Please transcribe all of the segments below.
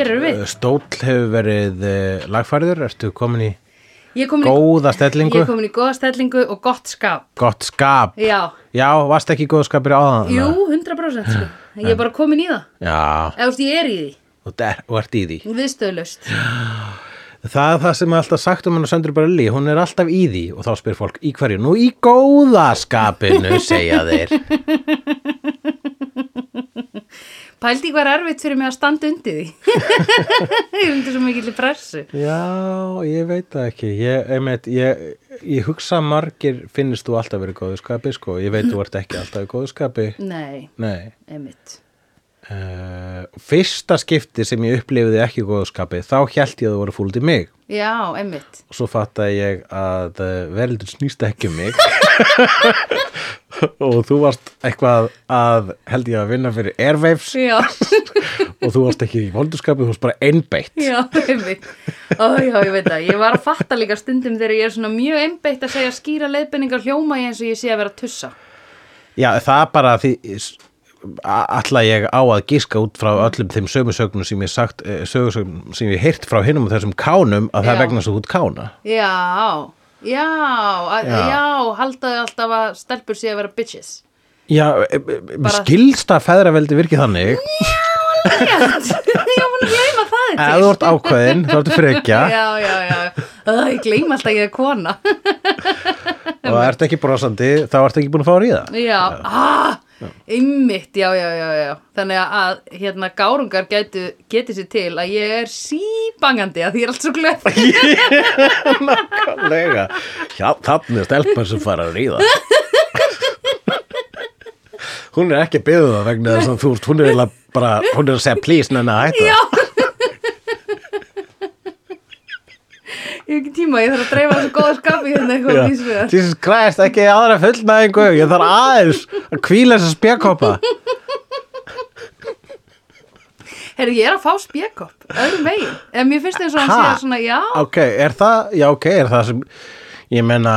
Og hér eru við. stóll hefur verið uh, lagfæriður, ertu komin í Ég komin í, góða stellingu, ég er komin í góða stellingu og gott skap. gott skap. Já, Já, varst ekki í góða skapir áðan? jú, 100% sko. Ég er bara komin í það. Já, Eða, ég er í því. og der, og ert í því. Viðstöðlaust. Það er það sem er alltaf sagt um hennar Söndru Barelli, hún er alltaf í því og þá spyr fólk í hverju, nú í góða skapinu, segja þeir. Pældi hvað er erfitt fyrir mig að standa undir því. ég undir svo mikill pressu. Já, ég veit það ekki, ég, einmitt, ég, ég hugsa margir finnist þú alltaf verið í góðu skapi, sko, ég veit þú ert ekki alltaf í góðu skapi, Nei, nei. einmitt. Uh, fyrsta skipti sem ég upplifiði ekki í góðu skapi, þá held ég að þú voru fúld í mig. Já, einmitt. og svo fattaði ég að uh, verðildur snýst ekki um mig og þú varst eitthvað að held ég að vinna fyrir Airwaves Já, og þú varst ekki í voldurskapi, þú varst bara einbeitt já, einmitt. Ó, já, ég veit það. Ég var að fatta líka stundum þegar ég er svona mjög einbeitt að segja skýra leiðbenningar hljóma eins og ég sé að vera tussa. Já, það bara því ætla ég á að gíska út frá öllum þeim sögusögnum sem ég sagt eh, sögusögnum sem ég heyrt frá hinnum og þessum kánum að það Já. er vegna svo út kána Já, já, að, Já. já, haldaði alltaf að stelpur sé að vera bitches. Já, Bara- skilst að feðraveldi virki þannig Rétt, ég mun að gleyma það ef þú ert ákveðin, þá ertu frekja. Já, já, já, Æ, ég gleyma alltaf að ég er kona. og ert ekki brosandi, þá ertu ekki búin að fá að ríða. Já, ah, einmitt, já, já, já, já. Þannig að hérna gárungar gætu, geti sér til að ég er síbangandi að því ég er allt svo glöð. Nákvæmlega. Já, þannig er stelpar sem fara að ríða Hún er ekki að byggja það vegna þess að þú veist, hún er bara, hún er að segja please nenni að hætta. Ég hef ekki tíma, ég þarf að dreifa þessu góða skapi hérna eitthvað Já. vísvegar. Jesus Christ, ekki aðra fullnæðingu Ég þarf aðeins að kvíla þessa spjakoppa Herri, ég er að fá spjekopp, öðrum veginn. En mér finnst eins og hann Ha? sé svona, já, Ok, er það, já ok, er það sem Ég menna,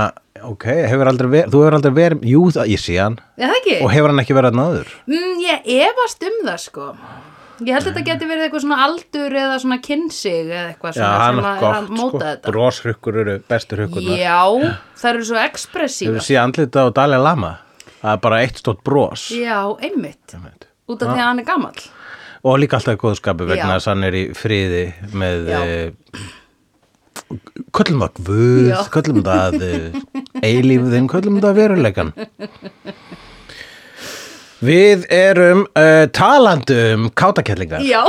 ok, hefur aldrei verið Þú hefur aldrei verið, jú það, ég sé hann það ekki? Og hefur hann ekki verið náður Mm, ég efast um það, sko. Ég held að þetta geti verið eitthvað svona aldur eða svona kynnsig eða eitthvað Já, svona hann sem að, að móta sko þetta. Broshrukkur eru bestur hukkurna Já, það eru svo ekspressífa. Hefur séð andlita á Dalai Lama Það er bara eitt stótt bros Já, einmitt. Einmitt. Út af því að hann er gamall. Og líka alltaf í góðu skapi vegna Já. þess að hann er í friði með Já. Köllum það guð, Já. köllum það e, eilífðin, köllum það veruleikan Við erum uh, talandum kátakellingar Já.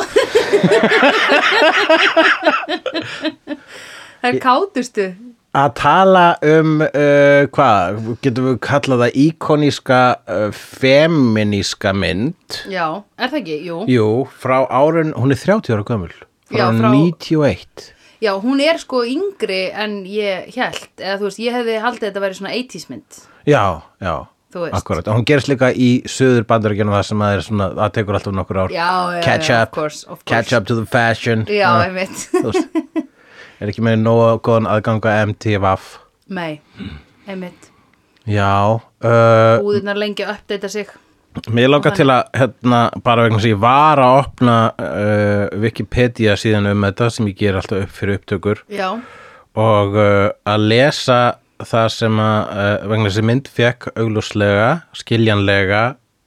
það er kátustu. að tala um uh, hvað, getum við kallað það íkoníska uh, feminíska mynd Já, er það ekki? Jú. Jú, frá árun, hún er 30 ára gömul frá, Já, frá- 91 Já, hún er sko yngri en ég held. Eða þú veist, ég hefði haldið að þetta væri svona 80s mynd. Já, já, akkurat og hún gerist líka í söður bandaríkjana það sem að er svona, það tekur alltaf nokkur ár Já, já, catch já, up, of course, of course. catch up to the fashion Já, Uh, einmitt. þú veist, er ekki með nógu góðan aðganga MTVF Nei, einmitt. Já, uh, Búðirnar lengi að uppdata sig. Mér langar til að, hérna, bara vegna sem ég var að opna uh, Wikipedia síðan um þetta sem ég ger alltaf upp fyrir upptökur. Já, og uh, að lesa það sem að, uh, vegna þessi mynd fekk auglúslega, skiljanlega,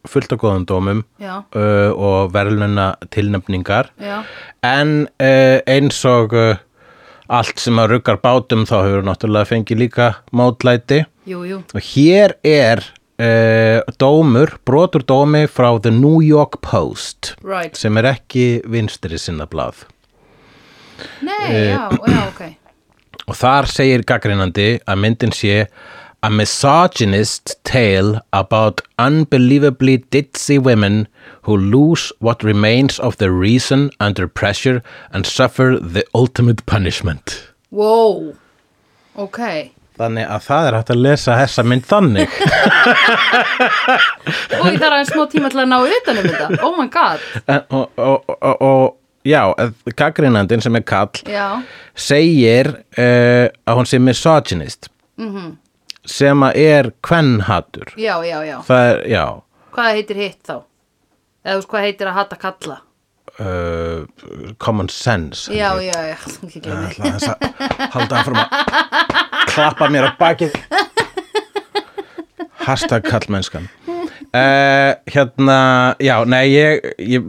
fullt af góðum dómum uh, og verðluna tilnefningar. Já, en uh, eins og uh, allt sem að ruggar bátum þá hefur náttúrulega fengið líka mótlæti. Jú, jú. og hér er uh, dómur, brotur dómi frá The New York Post Right. sem er ekki vinstri sinna blað Nei, Eh, já, já, ok. og þar segir gaggrinandi að myndin sé a misogynist tale about unbelievably ditzy women who lose what remains of their reason under pressure and suffer the ultimate punishment Wow, ok. Þannig að það er hægt að lesa þessa mynd þannig Og ég þarf aðeins smá tíma til að ná utan um þetta. Oh my god. En- og, og, og, og já, gaggrinandin sem er kall Já, segir uh, að hún sé misogynist -hmm. sem að er kvennhatur já, já, já. það er, já Hvað heitir hitt þá? Eða þú veist hvað heitir að hata kalla? Uh, common sense Já, ég. já, já, þú ekki Ég glemir ætla aðeins að halda áfram að klappa mér á bakið hashtag kallmennskan uh, hérna, já, nei ég, ég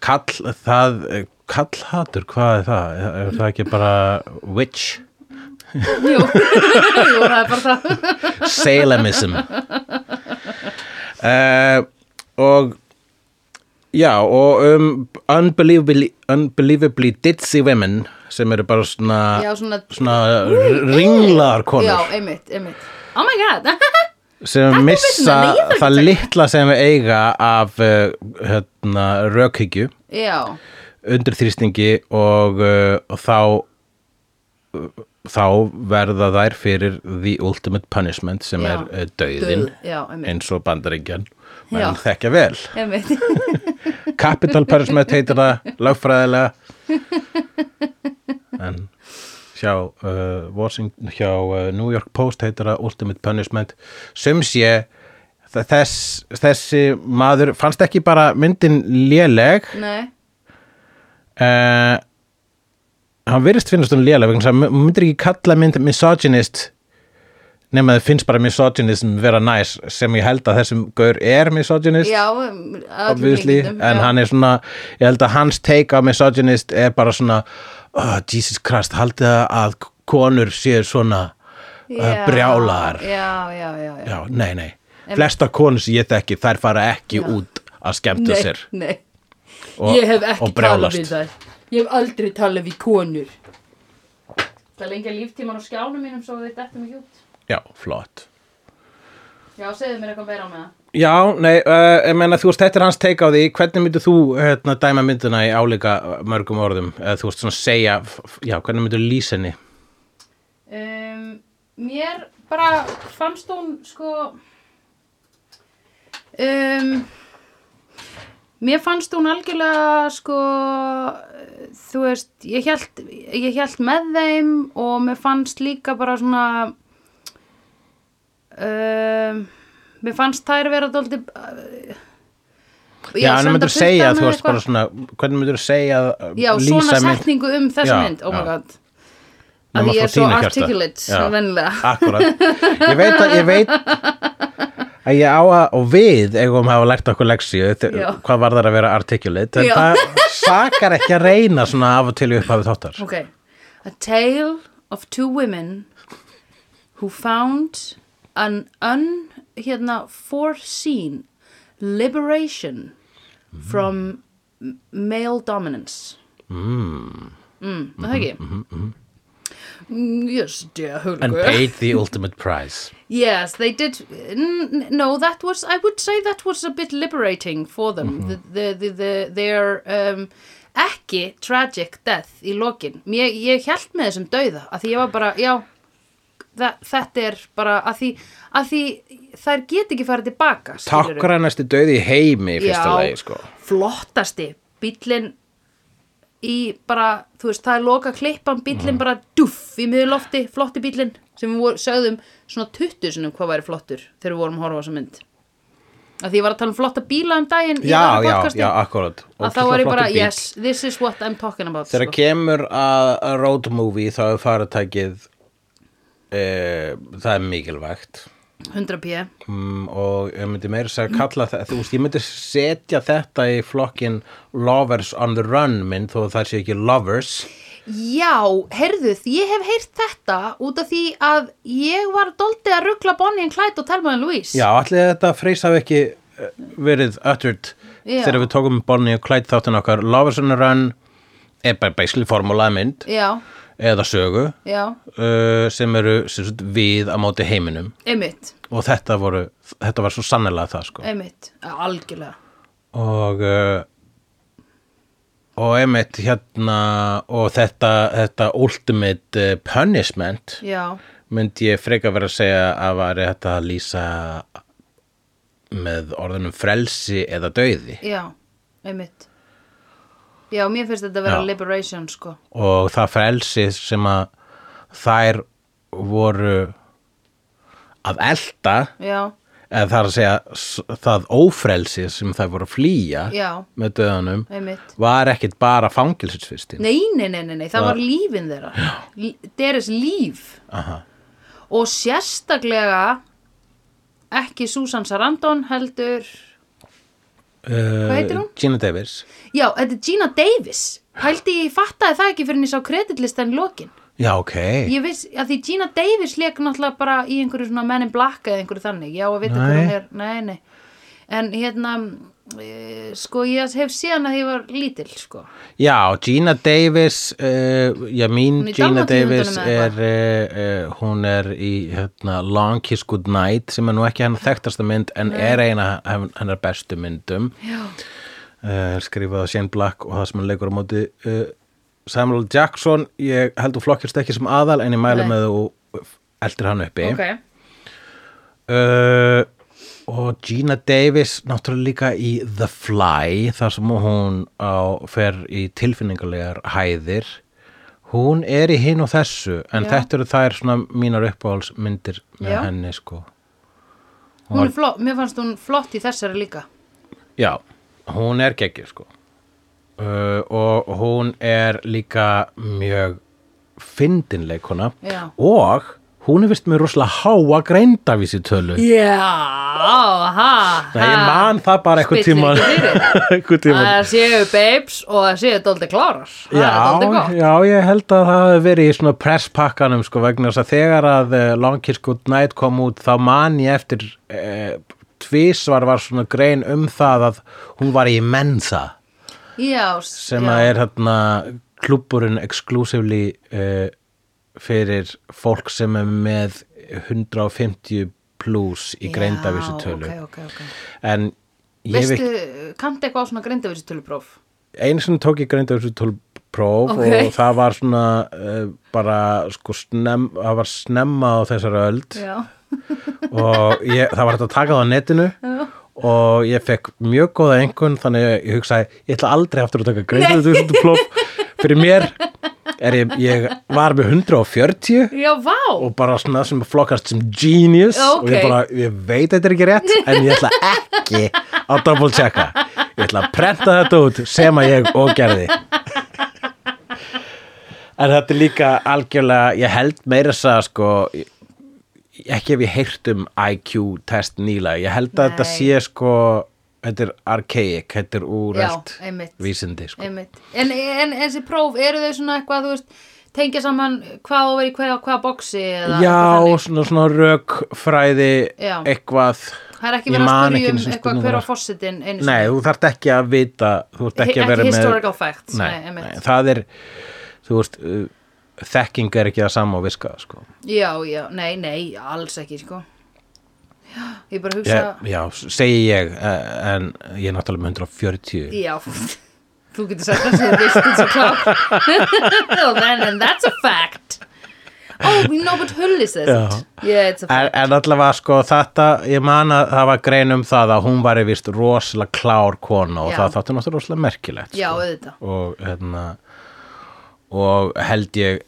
kall það kallhatur, hvað er það? er það ekki bara witch? Jú, jú, það er bara það Salemism uh, já og um, unbelievably, unbelievably ditzy women sem eru bara svona, Já, svona, svona ringlaðar konur. Já, einmitt, einmitt. Oh my god, sem Þetta missa það að litla sem við eiga af uh, hérna, rökhyggju. Já, undir þrýstingi og, uh, og þá uh, þá verða þær fyrir the ultimate punishment sem Já. er uh, döðin Dauð, já, eins og bandaríkjan Já. Menn þekkja vel. Capital punishment heitir það lögfræðilega. En hjá, uh, Washington, hjá uh, New York Post heitir það ultimate punishment. Sem sé þess, þessi maður fannst ekki bara myndin léleg. Nei, uh, hann virðist finnast hún léleg myndir ekki kalla mynd misogynist nema þið finnst bara misogynism vera næs sem ég held að þessum gaur er misogynist já, um, obviously, líkindum, en já. hann er svona ég held að hans take á misogynist er bara svona oh, Jesus Christ, haldið það að konur séu svona uh, Já, brjálar Já, já, já, já. já, nei, nei, flestar konur sem ég þekki þær fara ekki út að skemmta Nei, sér. nei. Og, Ég hef ekki og brjálast. talað við þær. Ég hef aldrei talað við konur. Það lengja líftíman á skjánum mínum svo þið dettum ekki út já, flott. Já, segðu mér eitthvað meira á með það Já, nei, uh, ég meina þú veist, þetta er hans take á því, hvernig myndir þú hérna, dæma myndina í álíka mörgum orðum, eða þú veist svona segja, já, hvernig myndir lýsa henni? um, Mér bara fannst hún sko um, Mér fannst hún algjörlega sko þú veist, ég held, ég held með þeim og mér fannst líka bara svona um, mér fannst þær vera dóldi Já, en myndir segja, þú veist, bara svona, hvernig myndir segja, Já, lýsa svona setningu um þessa mynd, oh my god að ég er svo articulate Já. vennilega ég veit að, ég veit að ég á að, og við eigum að hafa lært okkur Já. hvað var það að vera articulate, en Já. það sakar ekki að reyna svona af og til í upphafið þáttar. Ok, a tale of two women who found an un, hérna, foreseen liberation from m- male dominance. Mm. Mm, það ekki? Mm, yes, dear And Hulgur. paid the ultimate price. Yes, they did. No, that was. I would say that was a bit liberating for them. The, the, the, the, their um, ekki tragic death í lokin. Ég, ég held með þessum dauða að því ég var bara, já, þetta er bara að því, að því þær get ekki farið tilbaka. skilurðu. Takkrænasti döði í heimi í fyrsta lagi, sko. flottasti bíllinn í bara, þú veist, það er loka klippan bíllinn bara duff í miður lofti flotti bíllinn sem við vor- sögðum svona 20 sinum hvað væri flottur þegar við vorum að horfa á þessa mynd að því ég var að tala um flotta bíla um daginn Já, já, já, akkurat. að þá var ég bara, yes, this is what I'm talking about Þegar sko. kemur að road movie þá er faratækið e, það er mikilvægt. 100 p. Mm, og ég myndi meira að kalla það, þú veist, ég myndi setja þetta í flokkin Lovers on the Run minn þó að það sé ekki Lovers. Já, heyrðuð, ég hef heyrt þetta út af því að ég var doldið að ruggla Bonnie and Clyde og Telma and Louise. Já, allir þetta freys hafi ekki eh, verið Já. þegar við tókum Bonnie og Clyde þáttin okkar. Lovers on the Run er bara basically formúlaði mynd. Já, eða sögu uh, sem eru sem sagt, við á móti heiminum. Einmitt. Og þetta, voru, þetta var svo sannlega það sko. Einmitt, algjörlega. Og uh, og einmitt hérna og þetta, þetta ultimate uh, punishment Já, myndi ég freka vera að segja að var þetta að lýsa með orðunum frelsi eða dauði. Já, einmitt Já, mér finnst þetta að vera Já. liberation sko. Og það frelsi sem að þær voru að elda Já, eða það er að segja s- það ófrelsi sem það voru að flýja Já. með döðanum einmitt. var ekkit bara fangilsisvistin Nei, nei, nei, nei, nei, það var lífin þeirra. L- Deres líf. Aha. og sérstaklega ekki Susan Sarandon heldur Hvað heitir hún? Gina Davis. Já, þetta er Gina Davis. Pældi ég fattaði það ekki fyrir en ég sá kreditlistan lokin. Já, ok. Ég viss, að því Gina Davis leik náttúrulega bara í einhverju svona Men in Black eða einhverju þannig. Já, að vita hvað hún er, nei, nei. En hérna, sko, ég hef séð að ég var lítil, sko. Já, Gina Davis uh, já, mín Gina Davis er uh, hún er í hérna, Long Kiss Goodnight sem er nú ekki hennar þekktasta mynd en er eina hennar bestu myndum. Uh, skrifað af Shane Black og það sem hann leikur á móti Samuel Jackson. Ég held þú flokkist ekki sem aðal en ég mæla Nei. með þú eldir hann uppi. Ok og Gina Davis náttúrulega líka í The Fly þar sem hún á, fer í tilfinningarlegar hæðir. Hún er í hinn og þessu en Já. þetta eru þær svona mínar uppáhalsmyndir með Já. henni sko. Hún er flott, mér fannst hún flott í þessari líka. Já, hún er geggir sko. Uh, og hún er líka mjög fyndinleikona og hún er vist með rosalega háa greindavísi tölu Já, ha, Nei, ég man það bara Spillir tíma Það séu babes og það séu dóldi klárar. Það er Já, já, ég held að það hafi verið í svona presspakkanum sko vegna þess að þegar að Long Kiss Good Night kom út þá man ég eftir uh, tvísvar var svona grein um það að hún var í Mensa. Já, sem já. að er hérna klubburinn exclusively uh, fyrir fólk sem er með 150 plus í greindavísu tölu Já, ok, ok, ok. En ég hef Veistu, ekki kanntu eitthvað á svona greindavísu tölupróf? einu sem tók ég greindavísu tölu próf og það var svona uh, bara sko snem, það var snemma á þessari öld. Og ég, það var hægt að taka það á netinu Já. og ég fekk mjög góða einhvern þannig að ég hugsaði, ég ætla aldrei aftur að taka greindavísu próf fyrir mér er ég, ég var með 140 já, vá og bara svona sem flokkast sem genius Ok. og ég bara, ég veit þetta er ekki rétt en ég ætla ekki að double checka ég ætla að prenta þetta út sem að ég og gerði en þetta er líka algjörlega, ég held meira þess að sko ekki ef ég heyrt um IQ test nýla, ég held að þetta Nei. sé sko þetta er archaic, þetta er úr Já, allt einmitt. vísindi sko. En, en þessi próf, eru þau svona eitthvað, þú veist, tengja saman hvað að vera í hvaða, hvaða boksi Já, svona, svona rökfræði Já. eitthvað Það er ekki verið að spyrja um eitthvað hver á einu Nei, þú þarft ekki að vita ekki að vera ekki með historical facts, nei, nei, það er þú veist, uh, þekking er ekki það sama og viska sko. Já, já, nei, nei, alls ekki, sko Já, ég bara hugsa ég, já, segi ég uh, en ég er náttúrulega með 140 Já, þú getur sagt það sem þú veist eins og klár well, then, and that's a fact Oh, no, but Hulli says Já. it Yeah, it's a En, fact en allavega sko þetta, ég man að það var grein um það að hún var vist rosalega klár kona og Já. það þáttu náttúrulega rosalega merkilegt Já, sko. auðvitað og hérna og held ég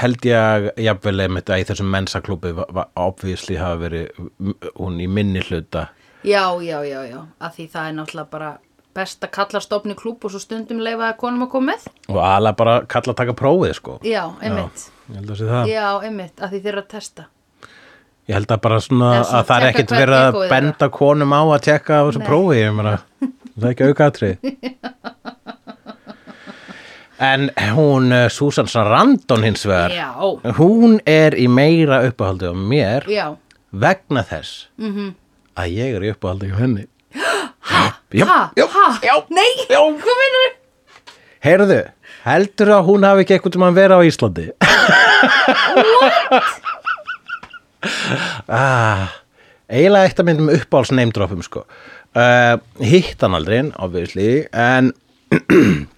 held ég að jafnvel einmitt að í þessum mensaklúbi obviously hafa verið hún í minni hluta. Já, já, já, já, að því það er náttúrulega bara best að kalla stofni klúb og svo stundum leifa að konum að koma með. Og alveg bara kalla að taka prófið sko. Já, einmitt. Að það. Já, einmitt, að því þeir eru að testa. Ég held að bara svona svona að það er ekkert verið að benda konum á að tekka á þessu Nei. prófi ég meina, það er ekki aukaðtrið en hún uh, Susan Sarandon hins vegar Já, hún er í meira uppáhaldi á mér já, vegna þess Mhm. -hmm. að ég er í uppáhaldi á henni. Já, ha, já, nei, já. hvað minnur heyrðu, heldur að hún hafi ekki eitthvað sem að vera á Íslandi? Ah, eiginlega eitt að myndum uppáhalds neymdrófum sko. Uh, hitt hann aldrei, obviously en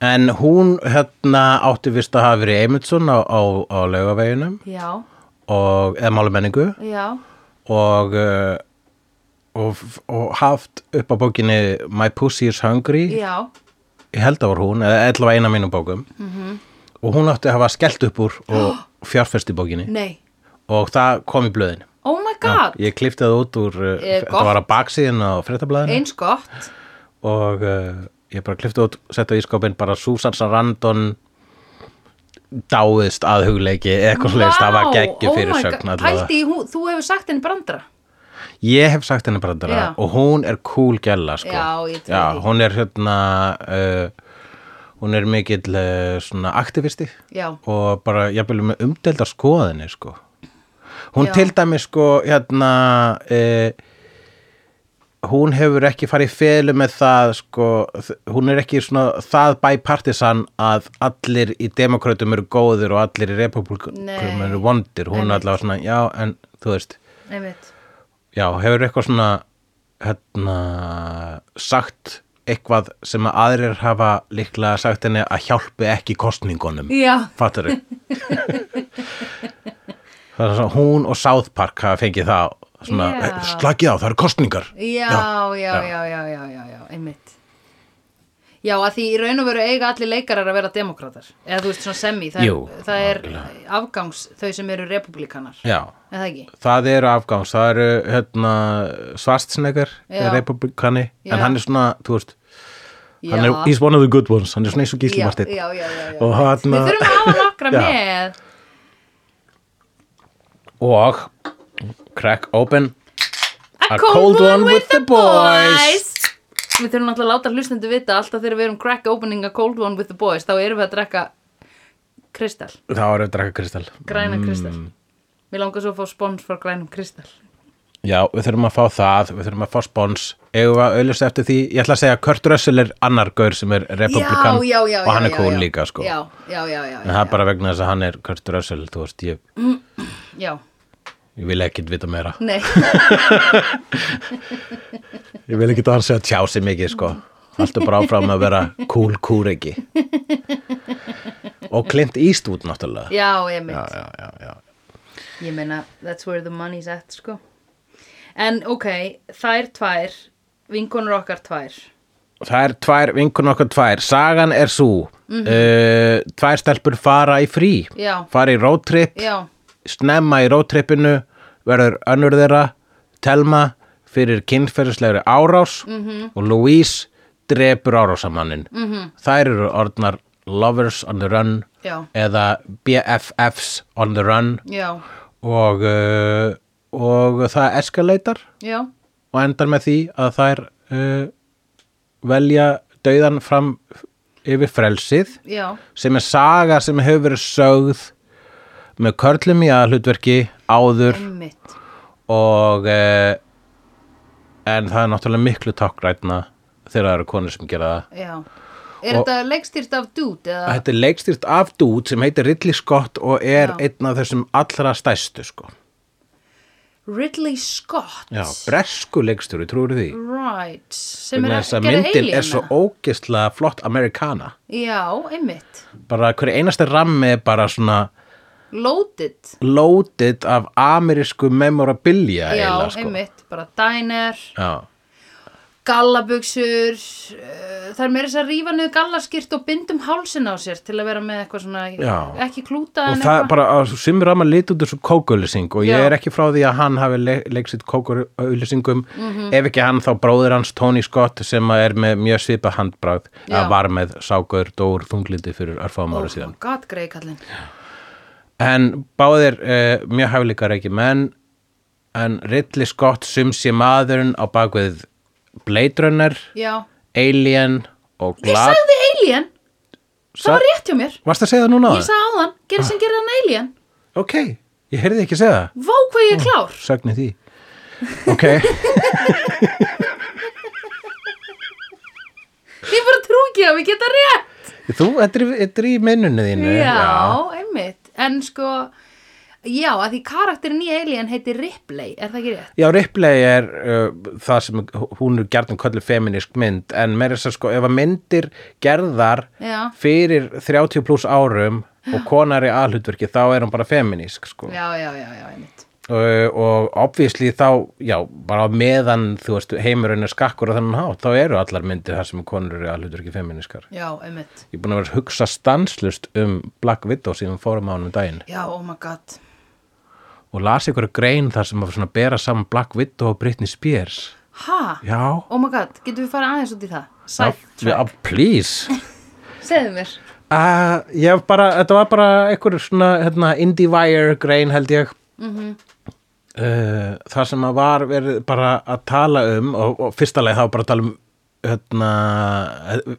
en hún hérna átti vist að hafa verið Eymundsson á, á, á laugaveginum. Já, og, eða málumenningu já, og, uh, og og haft upp á bókinni My Pussy is Hungry. Já. Ég held að var hún, eða allavega eina mínum bókum. -hmm. og hún átti að hafa skellt upp úr og fjárfest í bókinni. Nei, og það kom í blöðin. Oh my god, Ég klifti það út úr, uh, Eh, gott. var að baksíðin á fréttablaðinu. Eins gott. Og uh, ég bara klifti út, sett á ískapin bara Susan Sarandon dáðist að hugleiki eitthvað slegist, það var geggju fyrir oh sögn í, hún- þú hefur sagt henni brandara? Ég hef sagt henni brandara Já. og hún er cool gælla sko. Já, ég Já, hún er hérna uh, hún er mikill uh, svona aktivisti og bara jafnvel með umdeldar skoðinni sko. hún til dæmi sko hérna uh, hún hefur ekki farið felu með það sko, hún er ekki svona það bipartisan að allir í demokrautum eru góðir og allir í republikum eru vondir, hún er allavega svona já en þú veist. Einmitt. Já, hefur eitthvað svona hérna, sagt eitthvað sem að aðrir hafa líklega sagt henni að hjálpi ekki kostningunum. Já, Fattur svona hún og South Park hafa fengið það svona, yeah. slagið á, það eru kostningar. já, já, já, já, já, já, já, einmitt Já, að því í raun og veru eiga allir leikarar að vera demokratar eða þú veist svona semi, það Jú, er, það er afgangs þau sem eru republikanar Já, eða það ekki? það eru afgangs, það eru hérna, Svartsnegar, Já. republikani, Já. en hann er svona, þú veist, hann er, he's one of the good ones, hann er svona eins og Gísli já, Marteinn. já, já, já, já. Og hann- Við þurfum að hafa nokkra með Og crack open. A cold, one, with the boys. Við þurfum náttúrulega að láta hlustendu vita alltaf þegar við erum crack opening a cold one with the boys þá erum við að drekka kristall, þá erum við að drakka kristall. grænan kristall. Mér langar svo að fá spons frá grænum kristall. Já, við þurfum að fá það, við þurfum að fá spons. Eigum við að auðlust eftir því? Ég ætla að segja Kurt Russell er annar gaur sem er republikan já, já, já, og hann er cool líka sko. Já, já, já, já, En það er bara vegna þess að hann er Kurt Russell þú veist, ég, já. Ég vil ekkit vita meira. Nei, Ég vil ekkit að hann segja tjá sig mikið sko. Alltaf bara áfram að vera cool kúreki. Og Clint Eastwood náttúrulega. Já, ég mynd já, já, já, já. Ég meina, that's where the money's at, sko. En ok, þær tvær vinkonur okkar tvær. Það er tvær, vinkun okkar tvær. Sagan er svo Mhm. uh, Tvær stelpur fara í frí. Já. Fara í roadtrip. Já, snemma í róttrippinu verður önnur þeirra Telma fyrir kynferðislegri árás -hmm. og Louise drepur árásamannin -hmm. þær eru orðnar Lovers on the Run Já. eða BFFs on the Run já, og, uh, og það eskalatar já og endar með því að þær uh, velja dauðan fram yfir frelsið Já, sem er saga sem hefur verið sögð með körlum í aðhlutverki áður einmitt. og eh, en það er náttúrulega miklu tákrætna þegar það eru konur sem gera það. Já. Er Og- þetta leikstýrt af dude eða? Þetta er leikstýrt af dút sem heitir Ridley Scott og er Já. einn af þessum allra stæstu sko. Ridley Scott? Já, bresku leikstjóri, trúir því? Right. Sem er að gera myndin Alien er svo ógeðslega flott amerikana Já, einmitt. Bara hverju einasti rammi er bara svona Loaded loaded af amerísku memorabilia Já, eiginlega, sko. einmitt Bara diner Já, gallabuxur uh, það er meira þess að rífa niður gallaskýrt og bindum hálsin á sér til að vera með eitthvað svona Já. ekki klúta og en það eitthvað bara, sem er að lit út þessu kókuauðlýsing og ég Já. er ekki frá því að hann hafi le leiksitt kókuauðlýsingum Mhm. ef ekki hann þá bróðir hans Tony Scott sem að er með mjög svipað handbráð Já. að var með ságur dór þunglindi fyrir örfáum ára oh síðan my god, greið kallinn en báðir uh, mjög hæfileikar ekki menn en Ridley Scott sum sé maðurinn á bakvið Blade Runner, já, Alien og ég Glad sagði Alien. Það var rétt hjá mér. Varst að segja það núna? ég sagði áðan, gera sem gerði hann Alien. Ok, ég heyrði ekki segja það. Vá hvað ég er klár. Sögni því Ok, ég bara trú ekki að við geta rétt. Þú, þetta er, þetta er í minnunni þínu. Já, einmitt en sko, já, að því karakterin í Alien heitir Ripley, er það ekki rétt? Já, Ripley er uh, það sem hún er gerðum köllu feminisk mynd en meira þess að sko, ef að myndir gerðar Já. fyrir 30 pluss árum og konar í aðhlutverki þá er hún bara feminisk sko. já, já, já, já, einmitt uh, og obvísli þá já, bara meðan þú veist heimurinn er skakkur á þennan hátt þá eru allar myndir þar sem konur eru í aðhlutverki feminiskar já, einmitt. Ég er búin að vera að hugsa stanslust um Black Widow síðan fórum á hann um daginn. Já, oh my god. Og las ykkur grein þar sem var svona að bera saman Black Widow og Britney Spears. Ha? Já, Oh my god, getum við farið aðeins út í það? já please. Segðu mér. Uh, Ég bara, þetta var bara einhver svona hérna, IndieWire grein held ég. Mhm. Uh, Það sem að var verið bara að tala um og, og fyrsta leið þá bara að tala um hérna,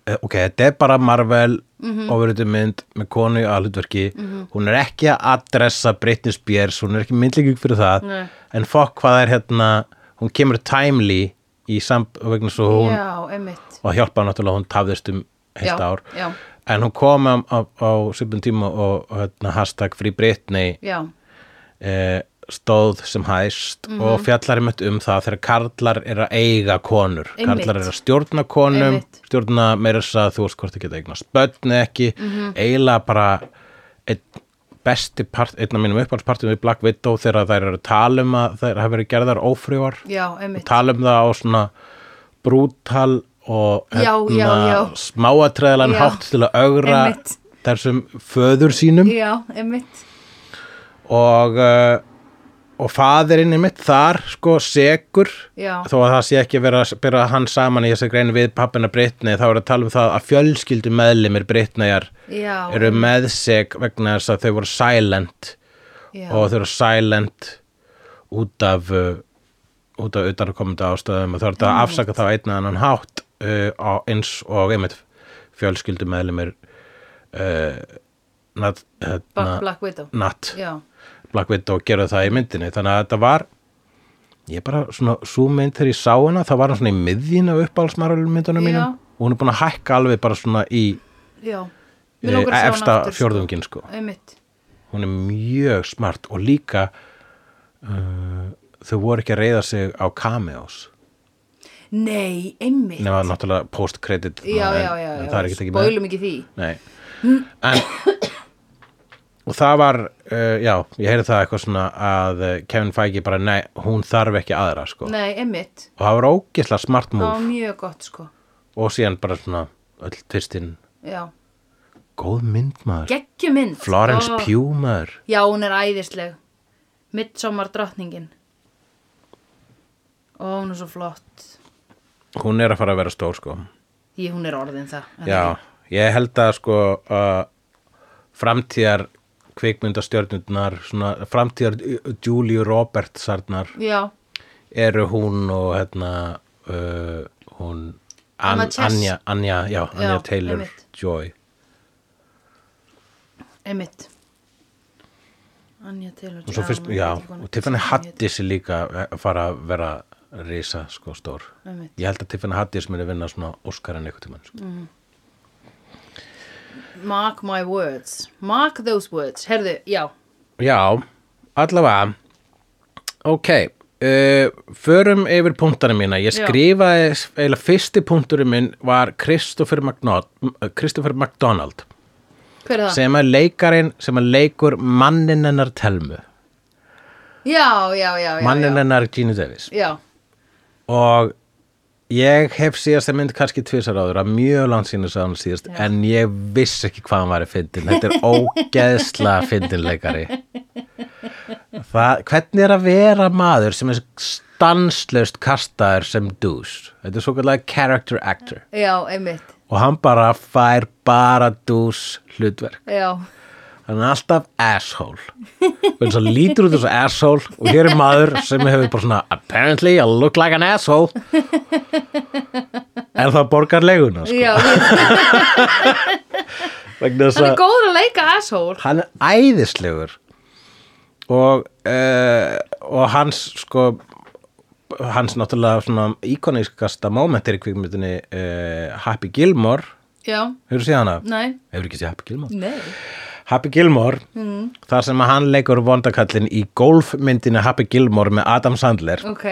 eh, ok, þetta er bara Marvel Mhm. ofurðið mynd með konu í aðhlutverki. Hún er ekki að adressa Britney Spears, hún er ekki myndlíking fyrir það. Nei. en fokk hvað er hérna hún kemur timely í samt vegna svo hún Já, og hjálpa náttúrulega að hún tafðist um heilt Já, ár. já. en hún kom á, á, á svipum tíma og, hérna, hashtag Free Britney. Eh, stóð sem hæst og fjallar einmitt um það þegar karlar er að eiga konur Einmitt. karlar er að stjórna konum Einmitt. stjórna meira þess að þú veist hvort þið geta eigna spötni ekki, eiginlega bara einn besti part, einn af mínum uppáhaldspartum við Black Widow þegar þær eru að tala um að þær hafa verið gerðar já, einmitt tala um það á svona brútal og Já, já, já. smáatræðalan Já. hátt til að augra þessum föður sínum Já, einmitt og uh, og faðirinn er mitt þar sko segur Já. þó að það sé ekki verið að byrja hann saman í þessi greinu við pappina Brittany þá er að tala um það að fjölskyldu meðlimir Já, eru meðseg vegna þess að þau voru silent. Já, og þau eru silent út af uh, út af utanakomandi ástöðum og þá er þetta að afsaka þá einn að annan hátt uh, á eins og einmitt fjölskyldu meðlimir uh, nat, Ba- hérna, Black Widow. Nat. Já, Black Widow gerðu það í myndinni. Þannig að þetta var ég bara svona svo mynd þegar ég sá hana það var hann svona í miðjina uppáhaldsmarulmyndunum mínum. Og hún er búin að hækka alveg bara svona í e, efsta sko. fjórðungin sko. Einmitt. Hún er mjög smart og líka uh, þau voru ekki að reyða sig á cameos. Nei, einmitt. Nema náttúrulega post-credit Já, já, já, já. það Spoilum ekki því. Nei. en og það var uh, já, ég heyrði það eitthvað svona að uh, Kevin Feige bara, nei, hún þarf ekki aðra sko. Nei, einmitt. Og það var ógislega smart Það move. var mjög gott sko. Og síðan bara svona öll tvistinn, Já, góð mynd maður. Geggjumynd Florence Ó. Pugh maður. Já, hún er æðisleg. Midsommar drottningin Ó, hún er svo flott. Hún er að fara að vera stór sko. Ég, hún er orðin það er það já, ég held að sko uh, framtíðar kvikmyndastjörnurnar svona framtíðar Julie Robertsarnar? Já, eru hún og hérna uh, hún An. Anja, Anja, já, Anja Já, Taylor einmitt. Joy einmitt Anja Taylor og svo fyrst, já, og Tiffany. Haddis er líka að fara að vera risa sko stór Einmitt. ég held að Tiffany Haddis muni vinna svona Óskaran eitthvað tímann sko. Mm. Mark my words. Mark those words, herðu, já. Já, allavega. Ok uh, förum yfir punktana mína. Ég skrifaði, eiginlega fyrsti punkturinn minn var Christopher McDonald, Christopher McDonald. Hver er það? sem er leikarin sem er leikur mannin hennar Telmu Já, já, já, já mannin já. hennar Gina Davis. Já, og ég hef síðast að mynd kannski tvisar áður að mjög langt sínu sá hann síðast en ég vissi ekki hvað hann var í fyndin þetta er ógeðsla fyndinleikari. Hvernig er að vera maður sem er stanslaust kastaður sem douche? Þetta er svo kallega character actor. Já, og hann bara fær bara douche hlutverk. Já, hann er alltaf asshole. Og svo lítur út þessu asshole og hér er maður sem hefur bara svona apparently I look like an asshole. En það borgar leguna sko. já, hann er góður að leika asshole. Hann er æðislegur. Og uh, og hans sko hans náttúrulega svona íkonískasta mómentir í kvikmyndinni uh, Happy Gilmore. Já, hefur séð hana? nei, hefur ekki séð Happy Gilmore? nei Happy Gilmore þar sem að hann leikur vondakallin í golfmyndinu Happy Gilmore með Adam Sandler. Ok.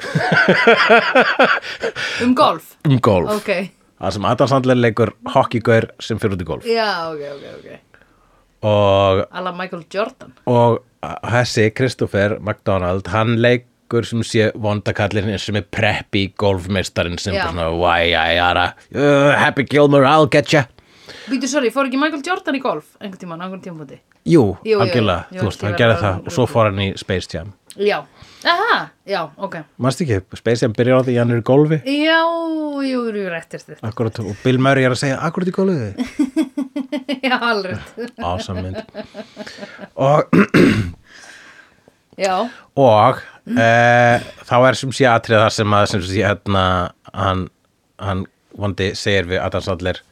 Um golf? Um golf. Ok, þar sem Adam Sandler leikur hockeygaur sem fyrir út í golf. Já, ok, ok, ok. Og, Alla Michael Jordan. Og þessi Christopher McDonald hann leikur sem sé vondakallin sem er preppy golfmeistarinn sem bara svona uh, Happy Gilmore I'll get ya Býtu, sorry, fór ekki Michael Jordan í golf einhvern tímann, einhvern tímann Jú, Jú, jú, algjörlega, jú, þú veist, hann gerði það og svo fór hann í Space Jam. Já, aha, já, ok. Manst ekki, Space Jam byrjar á því að hann er í golfi? Já, jú, jú, réttir þetta Akkurat, og Bill Murray er að segja akkurat í golfi Já, alveg. Awesome mynd. Og, Já, og e, þá er sem sé atrið það sem að sem sé hérna hann, hann vondi segir við Adam Sandler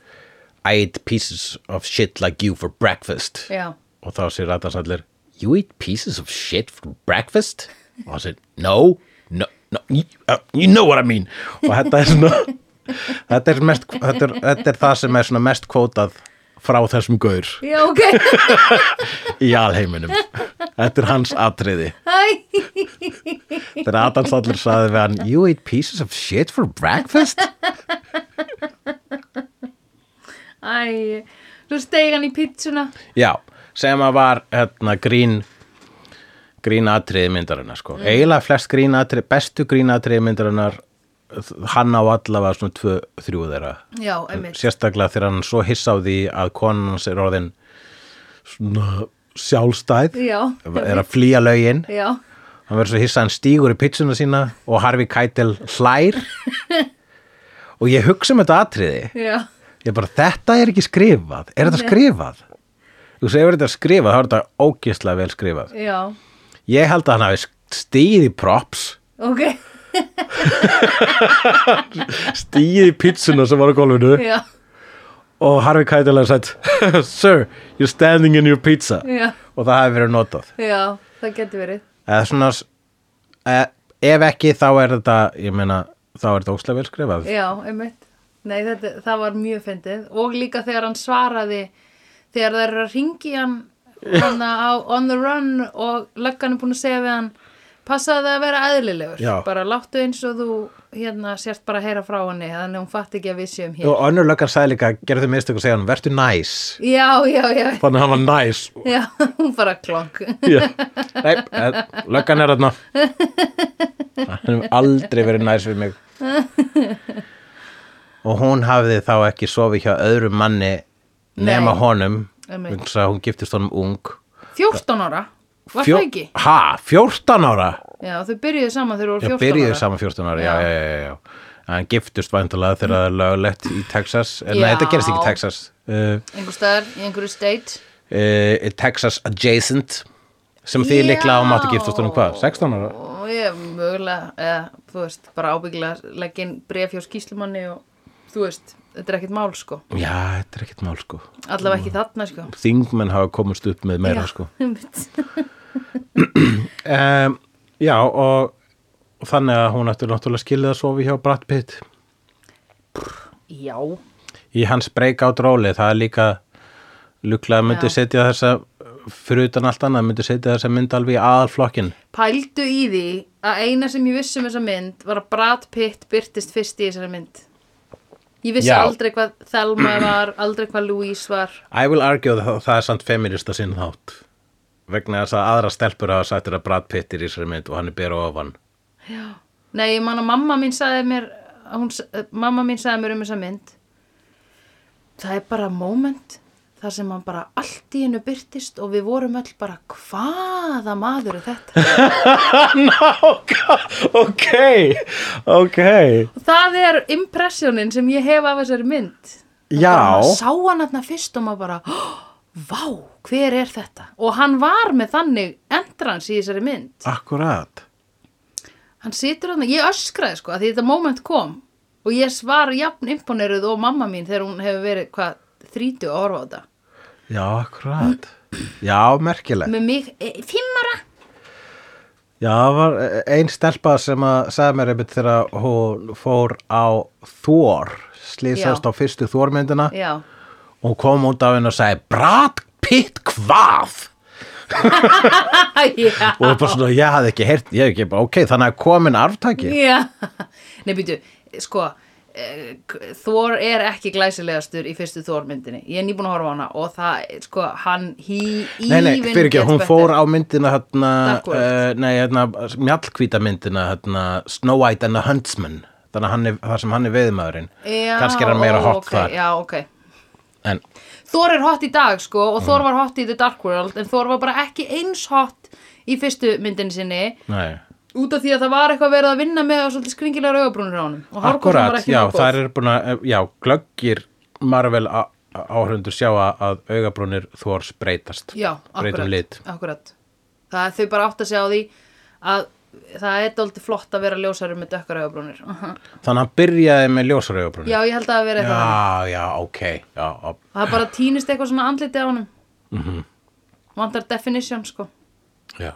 I eat pieces of shit like you for breakfast. Já. Og þá segir Adam Sandler You eat pieces of shit for breakfast? og hann segir No, no, no you, uh, you know what I mean. Og þetta er svona þetta er, mest, þetta, er, þetta er það sem er svona mest kvótað frá þessum gaur. Já, ok. Í alheiminum. Þetta er hans atriði. Hæ, þegar Adam Sandler saði við hann You eat pieces of shit for breakfast? Æ Svo steig hann í pítsuna Já, sem að var hérna, grín grín atriði myndarinnar sko. eiginlega flest grín atriði, bestu grín atriði myndarinnar hann á allavega svona tvö, þrjú þeirra. Já, einmitt. Sérstaklega þegar hann svo hissa á því að konan hans er orðin svona sjálfstæð Já, er að flýja lögin. Já, hann verður svo hissa að hann stígur í pitsuna sína og Harvey Keitel hlær. Og ég hugsa um þetta atriði. Já ég bara, þetta er ekki skrifað. Er þetta skrifað? þú segir þetta skrifað, þá er þetta ógislega vel skrifað. Já, ég held að hann hafi stíð í props. Ok. Stíð í pizzuna sem var á gólfinu. Já, og Harvey Keitel hefði sagt sir, you're standing in your pizza. Já, og það hefði verið notað. Já, það getur verið. Eða svona e, ef ekki þá er þetta ég meina, þá er þetta ógislega vel skrifað. Já, einmitt Nei, þetta, það var mjög fyndið. Og líka þegar hann svaraði þegar það er að ringi hann á on the run og löggan er búin að segja við hann passaði að vera eðlilegur. Já. bara láttu eins og þú hérna sért bara að heyra frá henni þannig að hún fatt ekki að við séum hér. Og önnur löggan sagði líka, gerðu þið mistök og segja hann vertu næs, Já, já, já, þannig að hann var næs. Já, hún bara nei, eh, löggan er þarna. Hann hefur aldrei verið næs við mig og hún hafði þá ekki sofið hjá öðrum manni nema Nei. honum að hún giftist honum ung 14 ára, var Fjó- það ekki? Ha, 14 ára? Já, þau byrjuðu saman þegar þú Já, voru 14 byrjuðu ára saman 14 ára, já, Já. já, já, já, já. Hann giftust væntalega þegar það er löglegt í Texas Eh, Nei, Já. þetta gerist ekki í Texas uh, Einhver staðar í einhverju state uh, Texas adjacent sem því líklega á máttu giftast honum hvað, 16 ára? ég mögulega eða, þú veist, bara ábyggilega leggja inn bref hjá skýslumanni og þú veist, þetta er ekkert mál sko. Já, þetta er ekkert mál sko. Allavega ekki þarna sko. Þingmenn hafa komist upp með meira Já, sko. um, Já, og, og þannig að hún ætti náttúrulega skilið að sofi hjá Brad Pitt. Já, í hans breakout róli, það er líka luklega myndi Já. setja þessa fyrir utan allt annað, myndi setja þessa mynd alveg í aðalflokkin pældu í því að eina sem ég vissi um þessa mynd var að Brad Pitt byrtist fyrst í þessari mynd ég vissi Já. aldrei hvað Thelma var aldrei hvað Louise var. I will argue að það er samt feminista sinn þátt vegna þess að aðra stelpur hafa þér að Brad Pitt er í þessari mynd og hann er bera ofan. Nei, ég man að mamma mín sagði mér hún, mamma mín sagði mér um þessa mynd. Það er bara moment þar sem hann bara allt í hennu byrtist og við vorum öll bara hvaða maður er þetta? Ok, ok. Og það er impressionin sem ég hef af þessari mynd. Já. maður sá hann þarna fyrst og maður bara "Oh, vá, hver er þetta? Og hann var með þannig endrans í þessari mynd. Akkurat. Hann situr þarna, ég öskraði sko að því þetta moment kom og ég var jafn imponeruð og mamma mín þegar hún hefur verið hvað, 30 að horfa á þetta já, akkurat. Já, merkilegt. Með mig, e, fimm ára. Já, það var ein stelpa sem að sagði mér einmitt þegar hún fór á Thor slýsast á fyrstu Thor-myndina. Já, og kom út af henni og sagði Brad Pitt hvað? og það er bara svona, ég hafði ekki heyrt ég hef ekki, bara, ok, þannig að komin arftaki. Já, nei býtu, sko, eh, Thor er ekki glæsilegastur í fyrstu Thor myndinni. Ég er nýbúin að horfa á hana og það, sko, hann, he Nei, nei, fyrir ekki, hún fór á myndina hérna, uh, nei, hérna, mjallkvíta myndina hérna, Snow White and the Huntsman. Þannig að er, það sem hann er veiðmaðurinn Já, kannski er hann meira hot ok, þar. Já, ok. en Thor er hot í dag sko og Thor var hot í The Dark World en Thor var bara ekki eins hot í fyrstu myndinni sinni. Nei út af því að það var eitthvað verið að vinna með svolítið skringilegar augabrúnir á honum og hárkollan var Akkurat, ekki já, góð. það er búin að, já, glöggir Marvel áhrundur sjá að- augabrúnir Þórs breytast. Já, Breytum akkurat, lit. akkurat. Það er þau bara átt að segja á því að það er dóldi flott að vera ljósari með dökkar augabrúnir Þannig að hann byrjaði með ljósar augabrúnir. Já, ég held að það vera eitthvað já, já, ok, já, já, Það bara týnist eitthvað svona andliti á honum Mhm. Vantar definition sko já.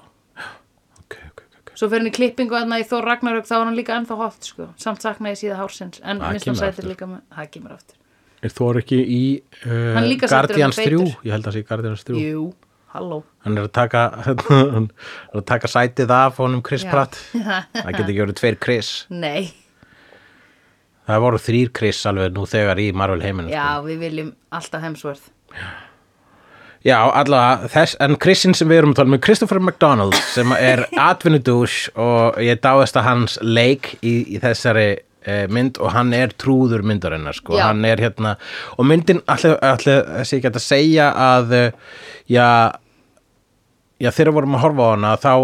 Svo fyrir hann í klippingu að í Þór Ragnarök þá var hann líka ennþá hot sko Samt saknaði síða hársins En aftur. líka með Það kemur aftur Er Þór ekki í er uh, Guardians en 3? feitur. Ég held að það sé Guardians 3. Jú, halló Hann er að taka, hann er að taka sætið af honum Chris Já. Pratt. Það geti ekki verið tveir Chris. Nei, Það voru þrýr Chris alveg nú þegar í Marvel heiminu. já, við viljum alltaf heimsvörð Já, allavega, þess, en Chrisin sem við erum að tala með Christopher McDonald sem er atvinnudús og ég dáðast að hans leik í, í þessari eh, mynd og hann er trúður myndarinnar sko, Já. hann er hérna og myndin, allir, allir þessi ekki að segja að eh, já, já þegar vorum að horfa á hana þá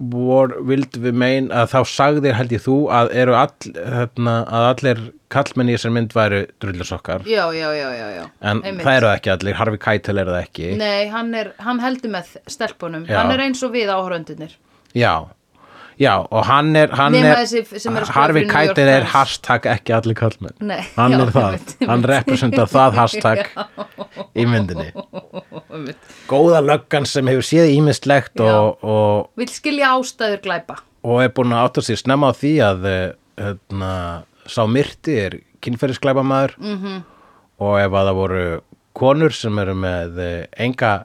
vildum við mein að þá sagðir held ég þú að eru all, hérna, að allir kallmenn í þessar mynd væru drullusokkar Já, já, já, já, já. En Einmitt. það eru ekki allir, Harvey Keitel er það ekki. Nei, hann, er, hann heldur með stelpunum. Já. Hann er eins og við áhöröndunir Já, já og hann er, hann Nema er er York Keitel er hashtag ekki allir kallmenn Nei, Hann já, er það, hann representar það hashtag í myndinni Góða löggan sem hefur séð ímislegt Já. og, og, Vill skilja ástæður glæpa. og er búin að átta sér snemma á því að eh, hérna, sá myrti er kynferðisglæpamaður. Mhm. -hmm. og ef að það voru konur sem eru með eh, enga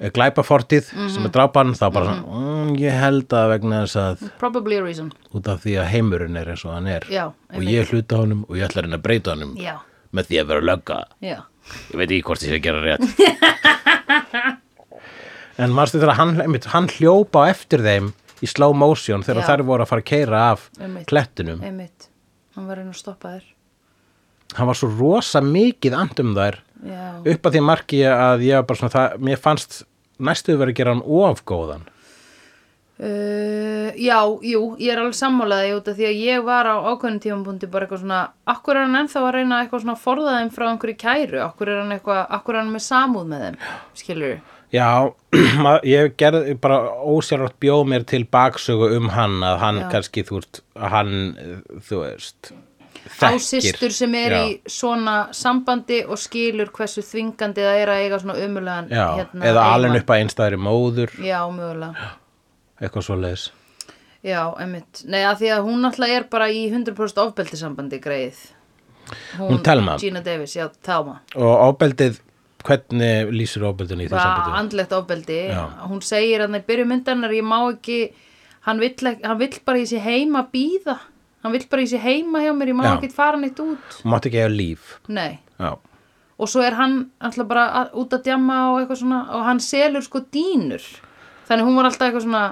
eh, glæpafortið Mhm. sem er drápan þá bara svona, mm, ég held að vegna þess að Probably a reason. út af því að heimurinn er eins og hann er. Já, og ég hluta honum og ég ætla að reyna að breyta honum Já, með því að vera lögga. Já ég veit ekki hvort ég sé að gera rétt. En marstu þegar hann, einmitt, hann hljópa á eftir þeim í slow motion þegar þær voru að fara að keira af Einmitt. klettinum? Einmitt, hann var að reyna að stoppa þér hann var svo rosa mikið andum þær Já, upp að því marki að ég var bara svona það, mér fannst næstuð verið að gera hann ofgóðan Uh, já, jú, ég er alveg sammálaði út af því að ég var á ákveðnum tímapunkti bara eitthvað svona, akkur er hann ennþá að reyna eitthvað svona að forða þeim frá einhverju kæru? Akkur er hann eitthvað, akkur er hann með samúð með þeim skilur Já, ma- ég gerði bara ósjálfrátt bjóð mér til baksögu um hann að hann Já. kannski, þú veist, hann, þú veist, á systur sem er Já. í svona sambandi og skilur hversu þvingandi það er að eiga svona umulegan Já, hérna, eitthvað svo leiðis. Já, einmitt. Nei, að því að hún náttúrulega er bara í 100% ofbeldisambandi greið. Hún Thelma? Gina Davis, já, Thelma. Og ofbeldið, hvernig lýsir ofbeldin í Bara sambandi? andlegt ofbeldi. Já. Hún segir að það byrju myndarinnar, ég má ekki, hann vill, hann vill bara í sig heima býða. Hann vill bara í sig heima hjá mér, ég má Já. ekki fara neitt út. Hún mátti ekki eiga líf. Nei. Já, Og svo er hann alltaf bara út að djamma og eitthvað svona, og hann selur sko dýnur. Þannig hún var alltaf eitthvað svona,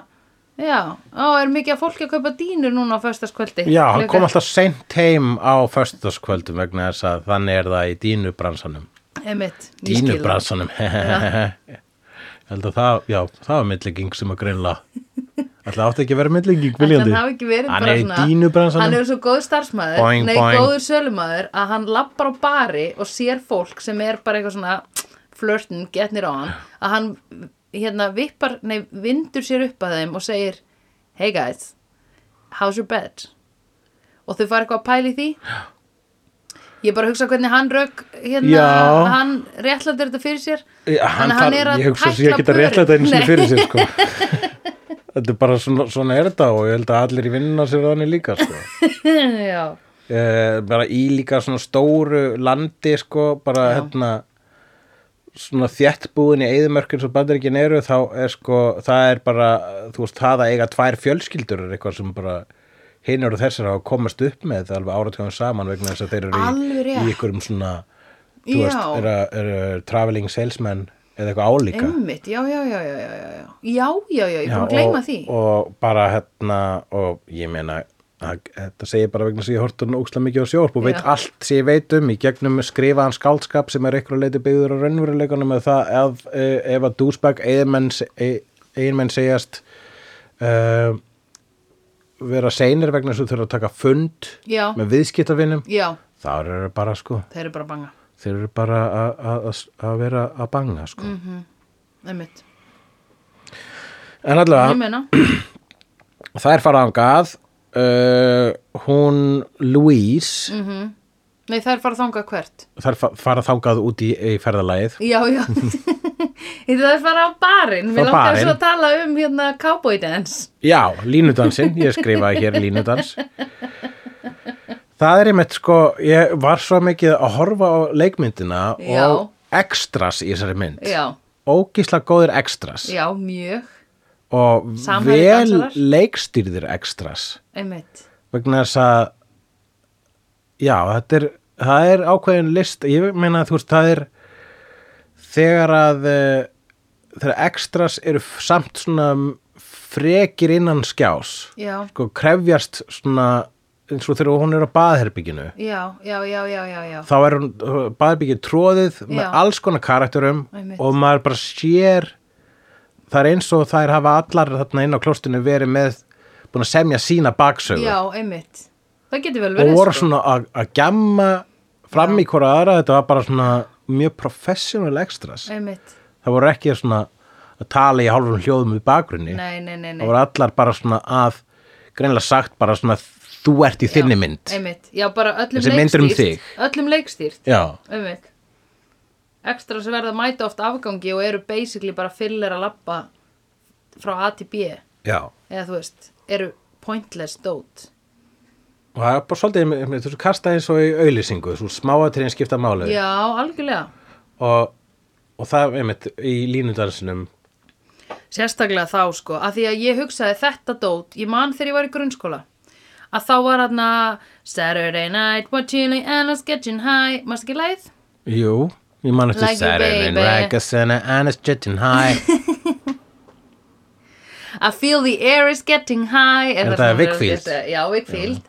já, á, er mikið að fólki að kaupa dýnur núna á föstaskvöldi. Já hann kom alltaf seint heim á föstudagskvöldum vegna þess að þannig er það í dínubransanum. Einmitt, ég skil það. Dínubransanum. Ég held að það, já, það var myndlíking sem að greinlega. Ætla átti ekki að vera myndlíking, Ætli viljandi. hann hafi ekki verið Hann bara er í svona dínubransanum. hann er svo góð starfsmæður Boing, nei, boing. góður sölumæður að hann lappar á bari og sér fólk sem er bara eitthvað svona flirtin, getnir á hann að hann hérna vippar, nei, vindur sér upp að þeim og segir hey guys, how's your bed? Og þau fara eitthvað að pæli því. Ég bara hugsa hvernig hann rauk hérna, Já. hann réttlættir þetta fyrir sér. Já, Þannig að hann er að ég hugsa að ég tækla geta rétt þetta einu sinni fyrir sér sko. þetta er bara svona, svona er þetta og ég held að allir í vinnuna sér þannig líka sko. já, eh, bara í líka svona stóru landi sko, bara hérna svona þéttbúin í eðimörkun sem bandaríkin eru þá er sko, það er bara þú veist, það að eiga tvær fjölskyldur er eitthvað sem bara hinur og þessar hafa komast upp með. Alveg áratjóðan saman vegna þess að þeir eru í, í ykkurum svona þú veist, Já. eru er, traveling salesmen eða eitthvað álíka. Einmitt, já, já, já, já, já, já, já, já, já, já, ég er búin að gleyma því. og bara hérna og ég meina Þetta segir bara vegna sem ég hort hún ókslega mikið á sjóarp og veit Já. allt sem ég veit um í gegnum skrifaðan skáldskap sem er einhverju leiti byggður á raunveruleikunum með það ef, eh, ef að dúsbæk eiginmenn segjast uh, vera seinir vegna að þú þurfa að taka fund Já. með viðskiptavinnum þá eru bara sko þeir eru bara banga þeir eru bara að- vera að banga sko Mm. einmitt en Ég allavega það er farað angað uh, hún Louise. Nei það er fara þangað hvert? Það er fa- farað þangað út í, í ferðalagið. Já, já. Það er fara á barinn. Við langar svo að tala um hérna cowboy dance. Já, línudansinn, ég skrifaði hér línudans. Það er einmitt sko, ég var svo mikið að horfa á leikmyndina Já. og extras í þessari mynd. Já, Ógísla góðir extras. Já, mjög og Samherji vel dansarar. leikstýrðir extras Einmitt vegna þess að já, þetta er það er ákveðin list, ég meina að þú veist, það er þegar að eh, þegar extras eru f- samt svona frekir innan skjás Já, sko krefjast svona eins og þegar hún er á baðherbygginu já, já, já, já, já, já. þá er hún baðherbyggið tróðið með Já. alls konar karakterum Einmitt. og maður bara sér það er eins og þær hafa allar þarna inn á klostinu verið með búin að semja sína baksögu. Já, einmitt. Það getur vel og verið voru sko. svona að gjamma fram í hvora aðra, þetta var bara svona mjög professional extras. Einmitt. Það voru ekki svona að tala í hálfum hljóðum við bakgrunni. Nei, nei, nei, nei. það voru allar bara svona að greinlega sagt bara svona þú ert í þinni Já, mynd. Einmitt, já bara öllum um leikstýrt. Öllum leikstýrt, já, einmitt Ekstra sem verða að mæta oft afgangi og eru basically bara fyllir að labba frá A til B. Já. Eða þú veist, eru pointless dót. Og það er bara svolítið þessu kasta eins og í auðlýsingu, þessu smáatriðin skipta máli. Já, algjörlega. Og, og það einmitt í línudansinum Sérstaklega þá sko, að því að ég hugsaði þetta dót, ég man þegar ég var í grunnskóla að þá var hann Saturday night, we're chilling and it's getting high. Mást ekki leið? jú, ég man eftir Saturday baby. Raggasana and it's jetting high. I feel the air is getting high. Er eða það svona- Wakefield? Já, Wakefield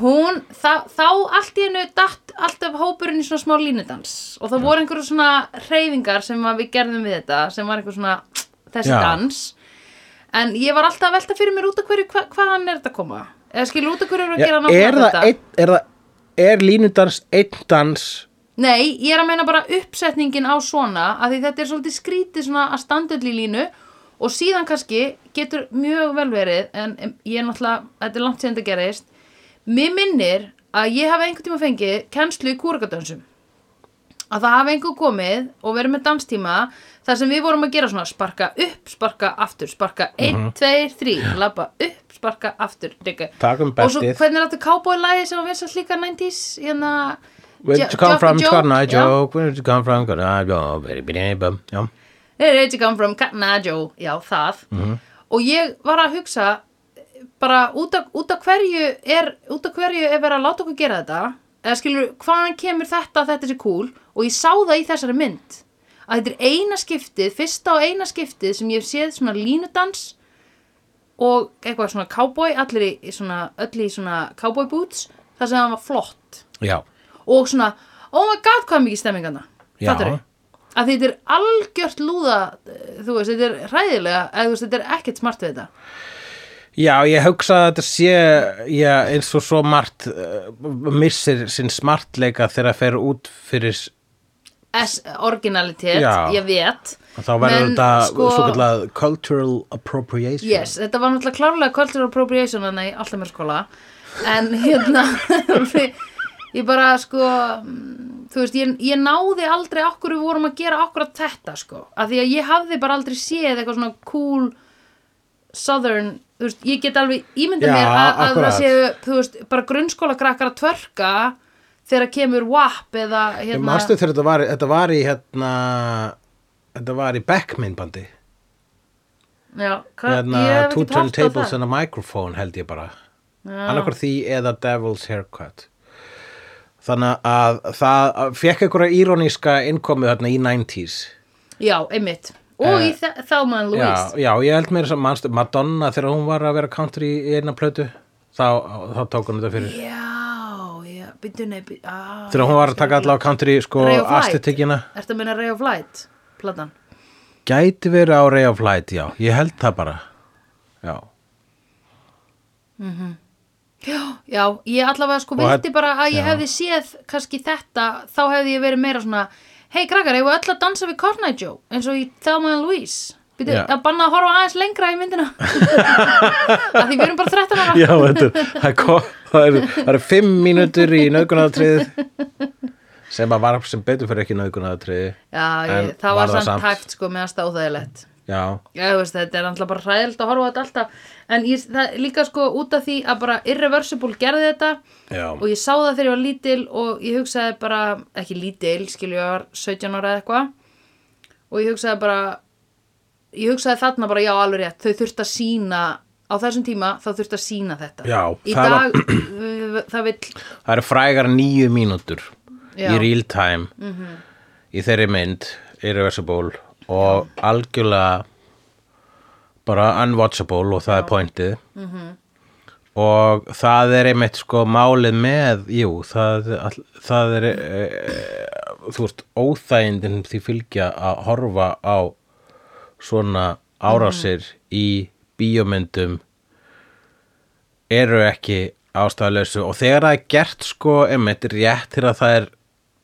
Hún, þá, þá allt í hennu datt alltaf hópurinn í svona smá línudans. Og það voru einhverju svona hreyfingar sem við gerðum við þetta sem var einhver svona þessi Já. dans. En ég var alltaf að velta fyrir mér út af hverju hva, hvaðan er þetta að koma? Eða skilur út af hverju er að Já, gera er það þetta? er það er línudans einn dans Nei, ég er að meina bara uppsetningin á svona að því þetta er svolítið skrítið svona að í línu og síðan kannski getur mjög vel verið en ég er náttúrulega, þetta er langt sem þetta gerist mér minnir að ég hafi einhvern tíma fengið kennslu í kúrgadönsum að það hafi einhver komið og verið með danstíma þar sem við vorum að gera svona sparka upp, sparka aftur, sparka 1, 2, 3, labba upp, sparka aftur digga. Takum og svo hvernig er þetta cowboy-lagi sem var vinsast líka 90s hérna Where did you come from. Joke? Where did you come from. Já, Where did you come from, Joe? Já, það. Mhm. Og ég var að hugsa bara út af, út af hverju er út af hverju er verið að láta okkur gera þetta eða skilur, hvaðan kemur þetta þetta sé cool og ég sá það í þessari mynd að þetta er eina skiptið fyrsta og eina skiptið sem ég hef séð svona línudans og eitthvað svona cowboy allir í, í svona, öll í svona cowboy boots þar sem það var flott já, og svona, oh my god hvað er mikið stemmingana Já. fattarðu? að þetta er algjört lúða eh, þú veist, þetta er hræðilega eða þú veist, þetta er ekkert smart við þetta já, ég hugsa að þetta sé já, eins og svo margt uh, missir sinn smartleika þegar það fer út fyrir s- S originalitet, Já. ég veit þá verður þetta sko- svo kallað cultural appropriation yes, þetta var náttúrulega klárlega cultural appropriation þannig í alltaf mér skóla en hérna ég bara sko þú veist, ég, ég náði aldrei okkur við vorum að gera akkurat þetta sko. Af því að ég hafði bara aldrei séð eitthvað svona cool southern, þú veist, ég get alveg ímyndað Já, mér að, að það séu þú veist, bara grunnskóla krakkar að tvörka þegar kemur WAP eða hérna manstu þegar þetta var, þetta var í hérna þetta var í Beckminn-bandi já, hva, hérna, ég hef Two ekki haft á Turntables það. and a Microphone held ég bara. Já. annarkur því eða Devil's Haircut þannig að það fekk einhverja íróníska innkomu þarna í 90s já, einmitt. Og Eh, í Thelma and já, Louise. já, ég held mér sem manstu Madonna þegar hún var að vera country í einna plötu þá, þá tók hún þetta fyrir. Já, já, byrju, á. þegar hún var að taka allavega country sko astetikina Ertu að minna Ray of Light, platan? gæti verið á Ray of Light, já, ég held það bara. Já, Já, já, ég allavega sko vildi bara að ég já. hefði séð kannski þetta, þá hefði ég verið meira svona Hei krakkar, var öll að dansa við Cornight Joe? Eins og í Thelma and Louise. Býtu, að banna að horfa aðeins lengra í myndina. Að því við erum bara 13 ára. Já þetta er, það það er, það er fimm mínútur í nauðgunaratriðið sem að var sem betur fyrir ekki nauðgunaratriði. Já, ég, það var var samt hægt sko meðan stáðægilegt já, Já, veist, þetta er alltaf bara hræðilt að horfa á þetta alltaf. En ég, það líka sko út af því að bara Irreversible gerði þetta já, og ég sá það þegar ég var lítil og ég hugsaði bara, ekki lítil skilju, ég var 17 ára eða eitthvað. Og ég hugsaði bara ég hugsaði þarna bara já alveg rétt þau þurft að sína á þessum tíma þá þurft að sína þetta. Já, í það dag var... það vill það eru frægar nýju mínútur í real time í þeirri mynd Irreversible og algjörlega bara unwatchable og það er pointið og það er einmitt sko málið með jú, það, all- það er e, þú veist, óþægindin því fylgja að horfa á svona árásir í bíómyndum eru ekki ástæðalösu og þegar það er gert sko einmitt rétt þegar það er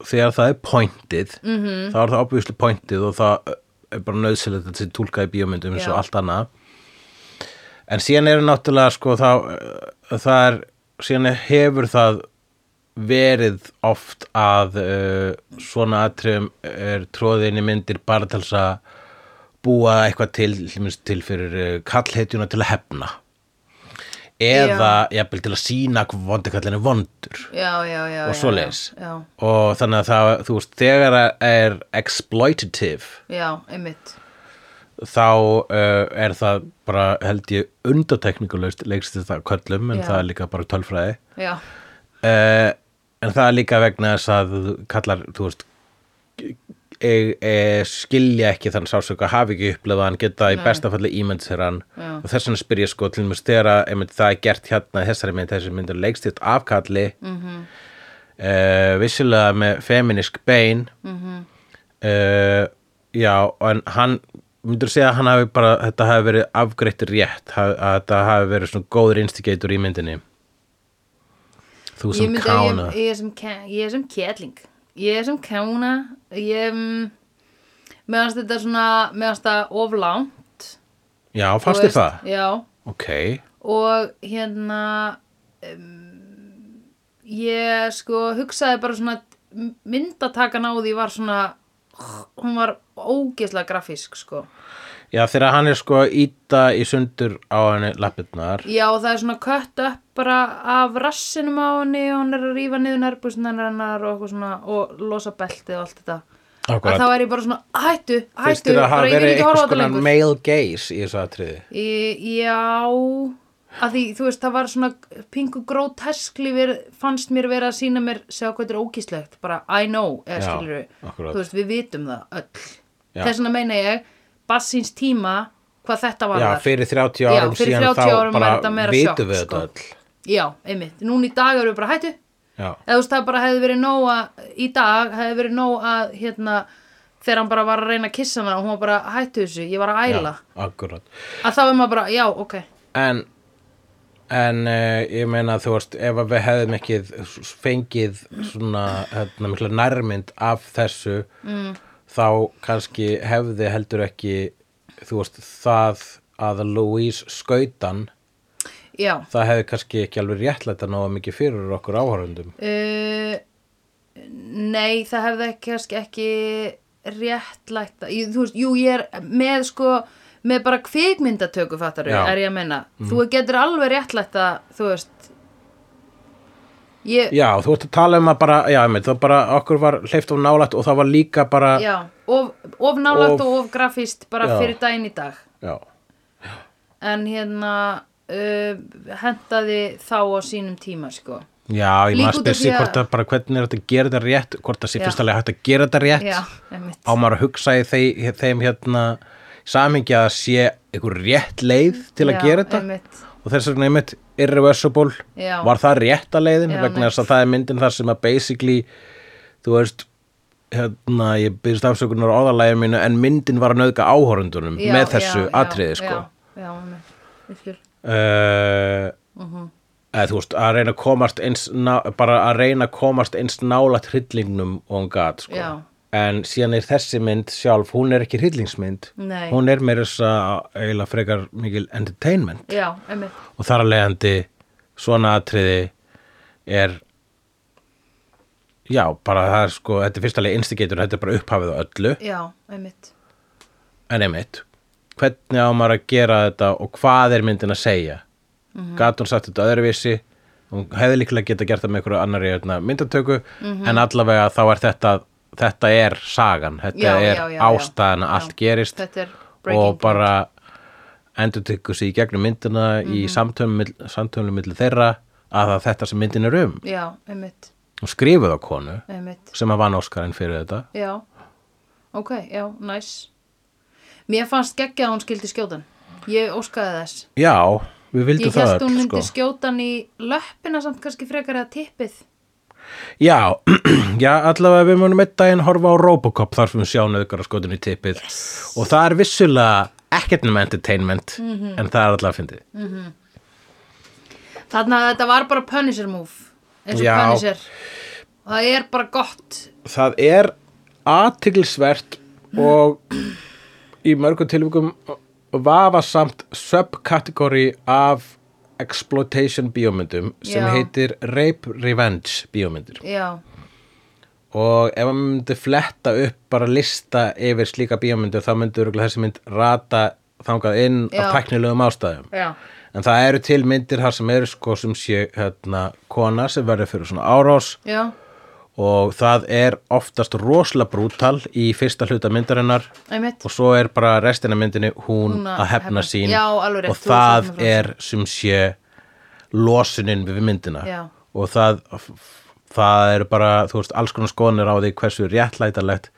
þegar það er pointið Mhm. -hmm. þá er það obviously pointið og það er bara nöðsilegt að þetta sé túlkað í bíómyndum eins og allt annað. En síðan er náttúrulega sko þá uh, það er, síðan hefur það verið oft að uh, svona atriðum er tróðin í myndir bara til að búa eitthvað til, til, fyrir uh, kallhetjuna til að hefna eða jafnvel til að sína hvað vondikallin er vondur. Já, já, já og já, svoleiðis. já, og þannig að það, þú veist, þegar það er exploitative já, einmitt. þá uh, er það bara held ég undateknikulaust leikst þetta köllum en það er líka bara tölfræði. Já, uh, en það er líka vegna þess að kallar, þú veist e, e, skilja ekki þannig sásöka hafi ekki upplifað hann geta í besta falli ímynd sér hann Já. og þess vegna spyr ég sko til mér þegar að einmitt, það er gert hérna þessari mynd þessi mynd er leikstitt afkalli mm. -hmm. vissilega með feminisk bein mm Mhm. já en hann myndur segja að hann hafi bara þetta hafi verið afgreitt rétt haf, að þetta hafi verið svona góður instigator í myndinni þú sem kána ég, ég, ég er sem ketling ég er sem kána ég mm, meðanst þetta svona meðanst það oflánt já, fannst veist, það? já, ok, og hérna um, ég sko hugsaði bara svona myndatakan á því var svona hún var ógeðslega grafísk sko já þegar hann er sko íta í sundur á henni lappirnar. Já það er svona kött upp bara af rassinum á henni og hann er að rífa niður nærbúsin hennar og eitthvað svona og losa beltið og allt þetta. Akkurat. að þá er ég bara svona hættu, hættu bara ég vil verið ekki horfa á þetta lengur. male gaze í þessu atriði? Í- Já, því þú veist það var svona pingu gróteskli fannst mér vera að sína mér sjá hvað þetta er ógíslegt, bara I know eða skilur við, þú veist við vitum það öll, þess vegna meina ég bassins tíma hvað þetta var já, fyrir 30 Já, árum fyrir síðan 30 þá árum var bara þetta meira vitum sjokk, við sko. þetta öll. Já, einmitt, núna í dag eru við bara hættu já, eða þú veist það bara hefði verið nóg að í dag hefði verið nóg að hérna þegar hann bara var að reyna að kissa hana og hún var bara hættu þessu, ég var að æla. já, að þá er maður bara, já, ok. En en uh, ég meina þú veist ef við hefðum ekki fengið svona hérna, nærmynd af þessu mm. Þá kannski hefði heldur ekki þú veist það að Louise skautan Já, það hefði kannski ekki alveg réttlætt að náða mikið fyrir okkur áhörundum Uh, nei, það hefði kannski ekki réttlætt að- þú veist, jú, ég er með sko, með bara kvikmyndatöku fattaru, er ég að menna þú getur alveg réttlætt að þú veist ég, Já, þú ert að tala um að bara, já, einmitt, það bara okkur var hleyft of nálægt og það var líka bara já, of, of nálægt Of- og of grafíst bara Já. fyrir daginn í dag. Já, en hérna uh, hentaði þá á sínum tíma sko. Já ég maður út af spyr því sig að- hvort að bara hvernig er þetta að gera þetta rétt hvort það sé fyrst alveg hægt að gera þetta rétt. Já, á maður að hugsa í þeim, þeim hérna samhengi að sé einhver rétt leið til að Já, gera þetta? einmitt. og þess vegna einmitt irreversible Já. var það rétta leiðin Já, vegna þess að það er myndin þar sem að basically þú veist hérna, ég byrðist afsökunar á orðalæginu mínu en myndin var að nöðga áhorundunum Já, með þessu atriði sko Já. Ég skil. uh, Mhm. eða þú veist að reyna að komast eins bara að reyna að komast eins nála hryllingnum og hún gat sko. Já. En síðan er þessi mynd sjálf hún er ekki hryllingsmynd Nei. hún er meira þess að eiginlega frekar mikil entertainment Já, og þar að leiðandi svona atriði er já, bara það er sko þetta er fyrst alveg instigator, þetta er bara upphafið á öllu Já, einmitt. en einmitt, hvernig á maður að gera þetta og hvað er myndin að segja mm. -hmm. gat hún sagt þetta öðruvísi hún hefði líklega geta gert það með einhverju annari hérna, myndatöku, Mhm. en allavega þá er þetta, þetta er sagan þetta Já, er já, já, ástæðan að allt gerist er og bara endur tykku sig í gegnum myndina í Mhm. samtölum, mill- samtölum milli þeirra að það þetta sem myndin er um og skrifuð á konu Einmitt. sem að vann Óskarinn fyrir þetta Já. Ok, já, næs. Mér fannst geggja að hún skildi skjótan. Ég óskaði þess. já, við vildum Ég það held hún öll, myndi sko. skjótan í löppina samt kannski frekar eða tippið. Já, já, allavega við munum einn daginn horfa á Robocop þar sem við sjá nöðgar á skotinu í tippið Yes. og það er vissulega ekkert nema entertainment Mhm. en það er allavega fyndið. Þannig að þetta var bara Punisher move. Eins og Já. Punisher. Það er bara gott. Það er athyglisvert og í mörgum tilvíkum vafasamt subkategóri af exploitation bíómyndum sem Já. heitir rape revenge bíómyndir. Já, og ef maður myndi fletta upp bara lista yfir slíka bíómyndir þá örugglega þessi mynd rata þangað inn Já. af tæknilegum ástæðum. Já, en það eru til myndir þar sem eru sko sem sé hérna kona sem verður fyrir svona árás. Já, og það er oftast rosalega brútal í fyrsta hluta myndarinnar. Einmitt. og svo er bara restina myndinni hún, Hún að hefna sín. Já, alveg og það er sem sé losunin við myndina. Já. og það, það er bara þú veist alls konar skoðanir á því hversu réttlætarlegt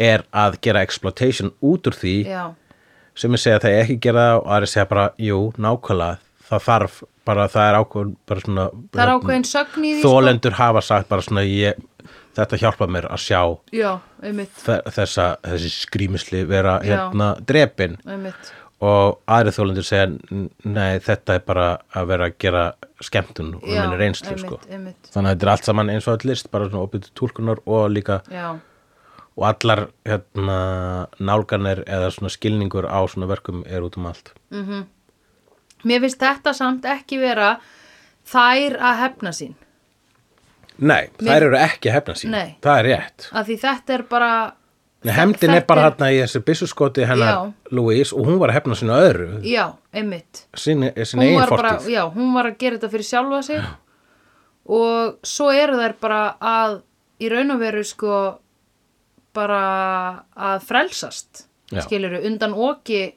er að gera exploitation út úr því Já, sem ég segja að það er ekki gera það og aðri segja bara, jú, nákvæmlega það þarf, bara það er ákveðin bara svona það er ákveðin sögn í því, sko. þólendur hafa sagt bara svona ég, þetta hjálpa mér að sjá Já, þessa, þessi skrýmisli vera hérna drepin. Einmitt. og aðri þólendur segja "N- nei, þetta er bara að vera að gera skemmtun og Já, minni reynslu sko. þannig að þetta er allt saman eins og öll list bara svona opið túlkunar og líka Já, og allar hérna, nálganir eða svona skilningur á svona verkum er út um allt. Mér finnst þetta samt ekki vera þær að hefna sín. Nei, þær eru ekki að hefna sín Nei. það er rétt Af því þetta er bara, Nei, Hefndin er bara hérna í þessu byssuskoti hennar Já. Louise og hún var að hefna sínu öðru já, einmitt. sinni, sinni hún var bara, já, hún var að gera þetta fyrir sjálfa sig og svo eru þær bara að í raun og veru sko bara að frelsast Já. skiluru, undan oki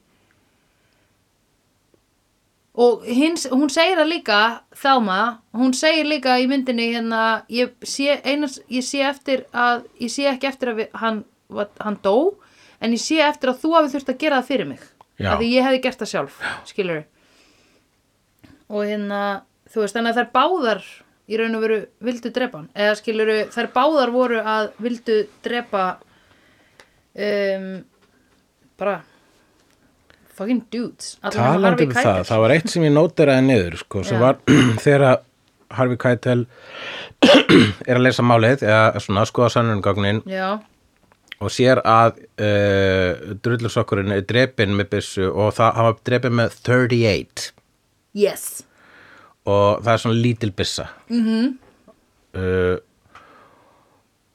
og hins, hún segir það líka Thelma, hún segir líka í myndinni hérna, ég sé einas, ég sé eftir að ég sé ekki eftir að við, hann, hann dó en ég sé eftir að þú hafi þurft að gera það fyrir mig. Já. að því ég hefði gert það sjálf skilur og hérna þú veist þannig að þær báðar í raun og veru vildu drepa hann. Eða skilur þær báðar voru að vildu drepa um, bara fucking dudes. Talandi um Keitel. það, það var eitt sem ég nóteraði niður sko, sem var þegar Harvey Keitel er að lesa málið eða svona að skoða sannunugagnin já, og sér að uh, drullusokkurinn er drepinn með byssu og það, hann var drepinn með 38 yes. Og það er svona lítil byssa. Mm -hmm. uh,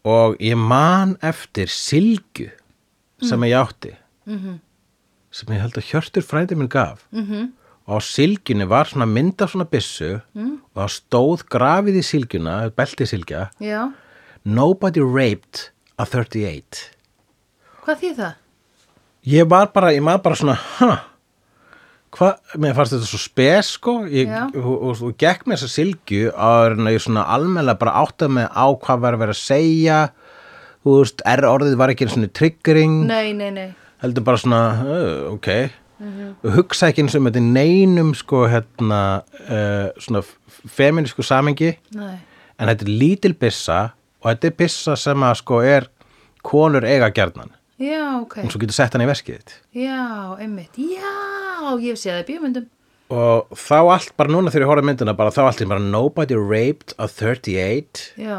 og ég man eftir silgu sem ég átti. -hmm. Sem ég held að Hjörtur frændi minn gaf. -hmm. og á silgjunni var svona mynd af svona byssu mm. og það stóð grafið í silgjuna belti silgja já, Nobody raped a 38 hvað þýð það? ég var bara, ég maður bara svona huh, hvað, mér fannst þetta svo spes sko, ég, og, og, og gekk með þessa silgju að ég svona almennilega bara átta mig á hvað var að vera að segja. Þú veist, R orðið var ekki einu svona triggering, nei, nei, nei, heldur bara svona uh, ok, og hugsa ekki eins og um þetta neinum sko hérna uh, svona feminísku samengi nei, en þetta er lítil byssa og þetta er byssa sem að sko er konur eiga gjarnan. Já, ok. Og svo getur sett hann í veskið þitt. Já, einmitt, já, ég séð það í bíómyndum. Og þá allt bara núna þegar ég horfði myndina bara þá allt í bara nobody raped a 38 já,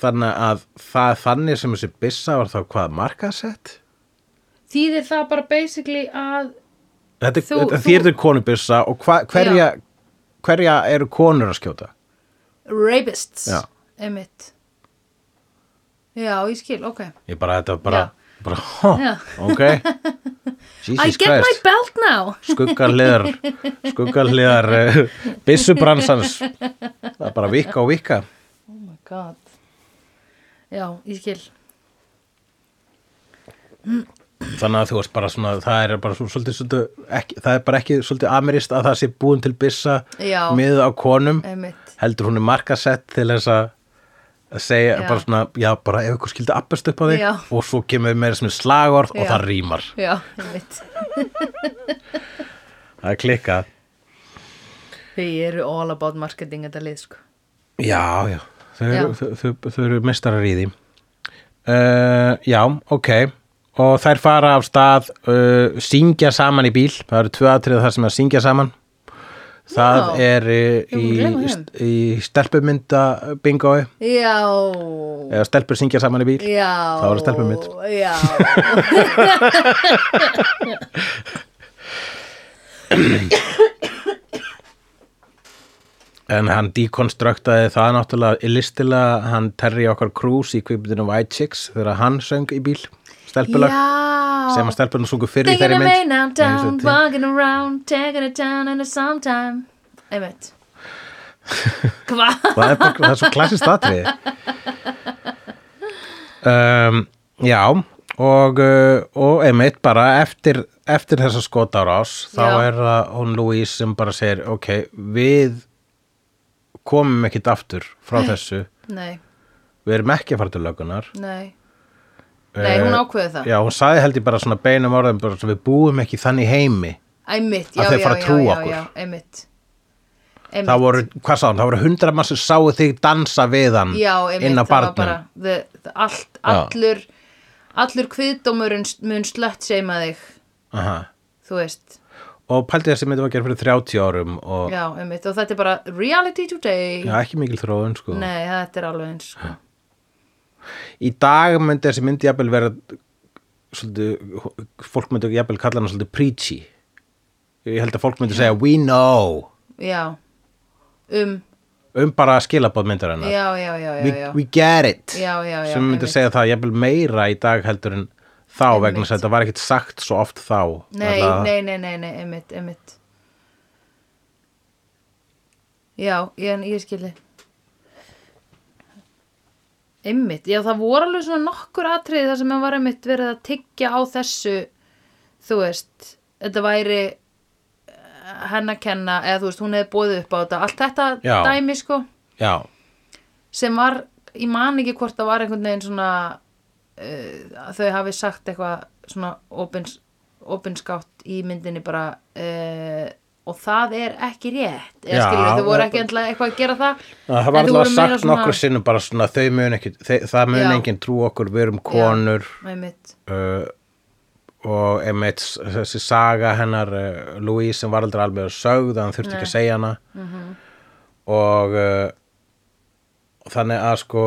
þannig að það er þannig sem þessi byssa var þá hvað markasett þýðir það bara basically að þetta, Þú- þetta þú- þýrður konubyssa og hva, hverja, hverja eru konur að skjóta? Rapists Já. einmitt. Já, ég skil, ok. Ég bara, þetta bara, bara hó, ok. I get my Christ. belt now. Skuggarliðar skuggarliðar uh, byssubransans. Það er bara vika og vika. Oh my god. Já, ég skil þannig að þú veist bara svona það er bara svo, svolítið, svolítið ekki, það er bara ekki svolítið amirist að það sé búin til byssa miða á konum. Einmitt, heldur hún er markasett til þess að segja Já. bara svona, já bara ef ykkur skildi appast upp á þig Já. og svo kemur meira sem slagorð og Já. það rýmar já, einmitt. Það er klikkað. Þau eru all about marketing þetta lið sko. Já, já, þau þau, þau, þau eru mistarar í því. Uh, já, ok og þær fara af stað uh, syngja saman í bíl. Það eru tvö atrið þar sem að syngja saman. Það Já. er uh, í, í, stelpumynda bingói já, eða stelpur syngja saman í bíl. Já. Það var stelpum mitt. já. En hann dekonstruktaði það náttúrulega illistilega, hann Terry okkar Cruise í kvipitinu White Chicks þegar hann söng í bíl, stelpulag sem að stelpunum sungu fyrir þeirri mynd. now down, Nei, walking around, taking it down in the sometime einmitt. Hvað? það það er svo klassist atrið um, Já og, uh, og einmitt bara eftir, eftir þessa skotárás þá er það hún Louise sem bara segir ok, við komum ekkit aftur frá þessu. Nei, við erum ekki að fara til lögunar nei nei, hún Eh, ákveði það. Já, hún sagði held ég bara svona beinum orðum bara svona, við búum ekki þannig heimi. Að já, þeir já, fara að já, trúa já, okkur. já, einmitt einmitt Það voru, hvað sá hann, það voru hundra massur sáu þig dansa við hann já, einmitt, inn á það var barnum. bara the, the, allt, allur allur kviðdómurinn mun slött seima þig. Aha. þú veist, Og pældi þessi myndi var að gera fyrir 30 árum og já, einmitt og þetta er bara reality today. Já, ekki mikil þróun sko. nei, þetta er alveg eins sko. Í dag myndi þessi myndi jafnvel vera svolítið, fólk myndi jafnvel kalla hann svolítið preachy. Ég held að fólk myndi segja we know. Já, um. Um bara skilabóð myndar hennar já, já, já, já, we, já. we get it. Já, já, já, sem myndi segja það jafnvel meira í dag heldur en þá Einmitt. vegna þess að þetta var ekkit sagt svo oft þá. Nei, Alla- nei, nei, nei, nei, einmitt, einmitt. Já, ég, ég skilði Einmitt, já það voru alveg svona nokkur atriði þar sem hann var einmitt verið að tyggja á þessu þú veist, þetta væri eh, henn að kenna eða þú veist, hún hefði bóðið upp á þetta allt þetta Já. dæmi sko Já, sem var, ég man ekki hvort það var einhvern veginn svona uh, þau hafi sagt eitthvað svona opins, opinskátt í myndinni bara uh, og það er ekki rétt eða Já, skilur þau voru ekki endla eitthvað að gera það það var alltaf sagt nokkur sinnum bara svona þau mun ekki, þau, það mun Já. enginn trú okkur við erum konur. einmitt, uh, og einmitt þessi saga hennar uh, Louise sem var aldrei alveg að hann þurfti ekki að segja hana. Og uh, þannig að sko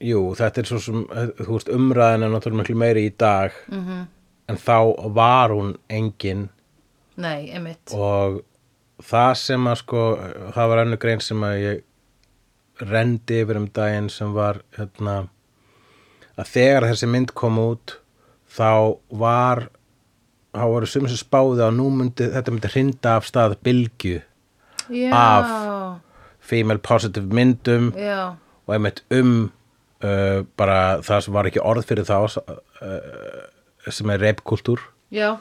jú, þetta er svo sem uh, þú veist umræðin er náttúrulega miklu meiri í dag. -hmm. en þá var hún engin nei, einmitt. Og það sem að sko það var önnur grein sem að ég rendi yfir um daginn sem var hérna að þegar þessi mynd kom út þá var þá voru sumir sem spáði að nú myndi þetta myndi hrinda af stað bylgju já, Af. female positive myndum já, og einmitt um uh, bara það sem var ekki orð fyrir þá uh, sem er repkultúr já,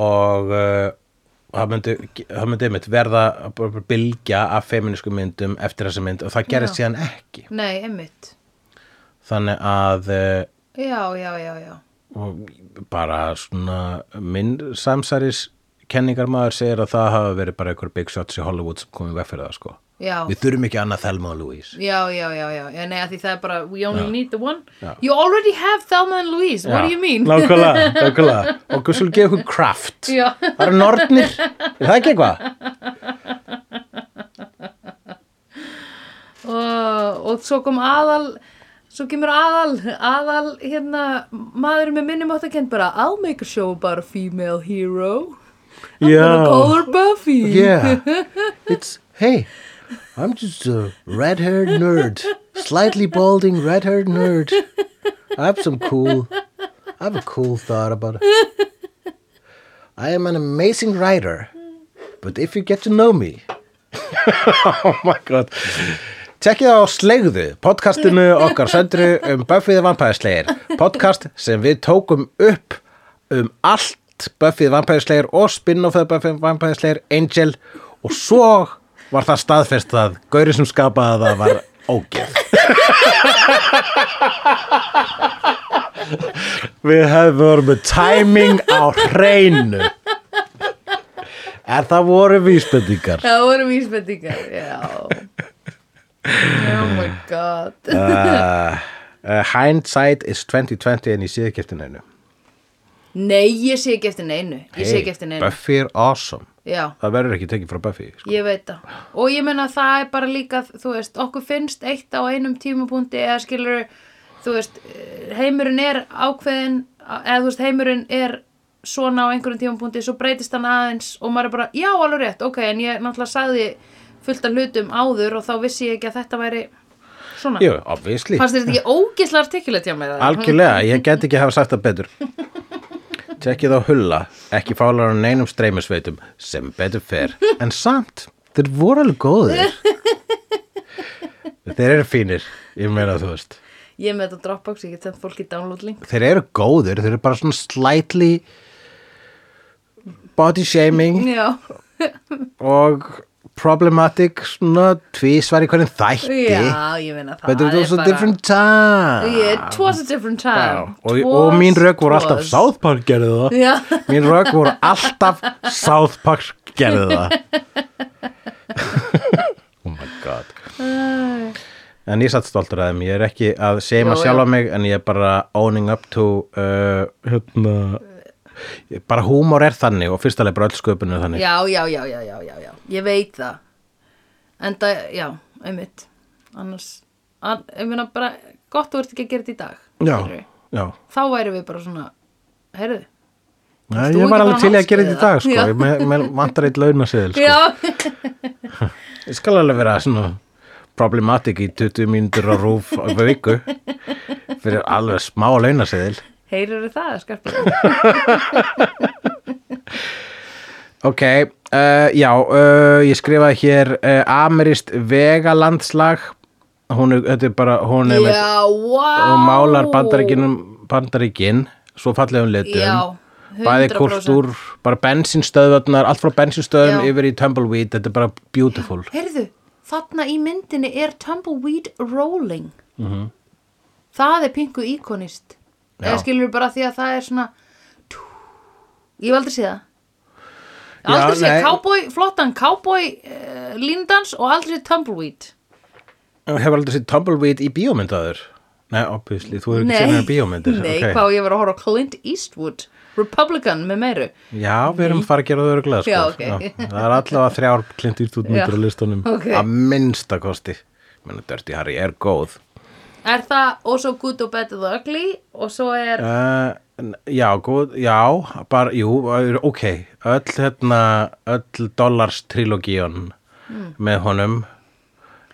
og uh, það myndi, það myndi einmitt verða bara bylgja af feminísku myndum eftir þessa mynd og það gerist síðan ekki. Nei, einmitt. Þannig að uh, já, já, já, já. bara svona minn samsæris kenningarmaður segir að það hafa verið bara einhver big shots í Hollywood sem komið veg fyrir það sko Já. við þurfum ekki annað Thelma og Louise. Já, já, já, já, já, nei, því það er bara we only need the one. Já. You already have Thelma and Louise, what do you mean? Nákvæmlega, nákvæmlega. Og hvað skulle gefa ykkur kraft. Já. það eru nornir, er það ekki eitthvað? og, og svo kom aðal svo kemur aðal aðal hérna maður með minnum átt að kent bara I'll make a show about a female hero. I'm gonna call her Buffy. Yeah, it's hey, I'm just a red-haired nerd, slightly balding red-haired nerd. I have some cool, I have a cool thought about it. I am an amazing writer, but if you get to know me, oh my god. Tekkið á Slegðu, podcastinu okkar söndru um Buffy the Vampire Slayer. Podcast sem við tókum upp um allt Buffy the Vampire Slayer og spin-offið Buffy the Vampire Slayer, Angel og svo var það staðfest að Gauri sem skapaði það var ógeð. við hefum verið með timing á hreinu. En það voru vísbendingar. Það voru vísbendingar, já Oh my god uh, uh, hindsight is 2020 en ég sé ekki eftir neinu Nei, ég sé ekki eftir neinu neinu Buffy er awesome Já, það verður ekki tekið frá Buffy sko. ég veit það Og ég meina það er bara líka Þú veist, okkur finnst eitt á einum tímapunkti Eða skilur, þú veist eh, Heimurinn er ákveðin Eða þú veist, heimurinn er Svona á einhverjum tímapunkti, svo breytist hann aðeins Og maður er bara, já, alveg rétt, ok En ég náttúrulega sagði fullt af hlutum áður Og þá vissi ég ekki að þetta væri Svona Jú, obviously Fannst þetta ekki ógislega artikulat hjá mér? eða? algjörlega, ég get ekki hafa sagt það betur Tekkið á hulla ekki fálar á neinum streymisveitum sem betur fer, en samt þeir voru alveg góðir. Þeir eru fínir ég meina þú veist. Ég með þetta Dropbox, ég get sendt fólki download link. Þeir eru góðir, þeir eru bara svona slightly body shaming og problematic svona tvísvar í hvernig þætti. Já, ég meina það but it was a different time. Yeah, it was a different time. og, og mín rök voru alltaf. South Park gerði það. Já, mín rök voru alltaf South Park gerði það. Oh my god. En ég satt stoltur að þeim. Ég er ekki að seima Já, sjálfa já. mig en ég er bara owning up to uh, hérna bara húmor er þannig og fyrstalega bara öll sköpun er þannig já, já, já, já, já, já, já Ég veit það Enda, já, einmitt Annars, an, ég meina bara Gott þú ert ekki að gera þetta í dag já, já. Þá væri við bara svona Heyrðu þú ég var alveg til að gera þetta í dag sko. Já. Ég með, með vantar eitt launaseðil sko. Já, Ég skal alveg vera svona problematic í 20 mínútur á rúf á viku fyrir alveg smá launaseðil. Heyrðu það, skarpið Ok, uh, já, uh, ég skrifaði hér uh, Amerist vegalandslag hún er, þetta er bara, hún er með Já, wow og málar bandaríkinum bandaríkin, svo fallegum litum Já, bæði 100%. kultúr, bara bensinstöðvarnar allt frá bensinstöðum Já. yfir í tumbleweed þetta er bara beautiful Heyrðu, þarna í myndinni er Tumbleweed Rolling Mhm. Það er pingu íkonist. Eða skilur bara því að það er svona Ég hef Já, Aldrei nei. cowboy, flottan cowboy uh, líndans og aldrei séð Tumbleweed Hefur aldrei séð tumbleweed í bíómyndaður? Nei, obviously, þú hefur ekki séð hennar bíómyndir Nei, ok. hvað ég var að horfa Clint Eastwood Republican með meiru Já, við erum að fara að gera það öruglega sko. Já, ok. Það er allavega þrjár Clint Eastwood myndir Já, á listunum ok. að minnsta kosti Menni, Dirty Harry er góð Er það also good og bad and ugly og svo er uh, Já, góð, já bara, jú, ok. Öll hérna, öll dollars trilogíun Hmm. með honum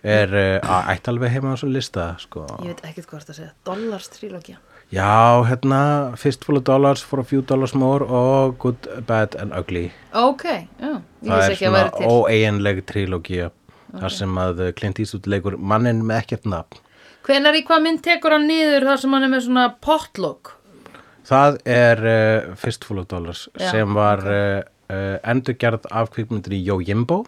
er uh, ætti alveg heima á þessu lista sko. Ég veit ekkert hvað það að segja Dollars trilogía Já, hérna Fistful of Dollars for a few dollars more og Good, Bad and Ugly. Ok, já, ég Það er ekki að svona væri til. óeiginleg trilógía þar sem að Clint Eastwood leikur mannin með ekkert nafn Hvenær í hvað mynd tekur hann niður þar sem hann er með svona potluck? Það er uh, Fistful of Dollars Já, sem var okay. uh, uh, endurgerð af kvikmyndinni Yojimbo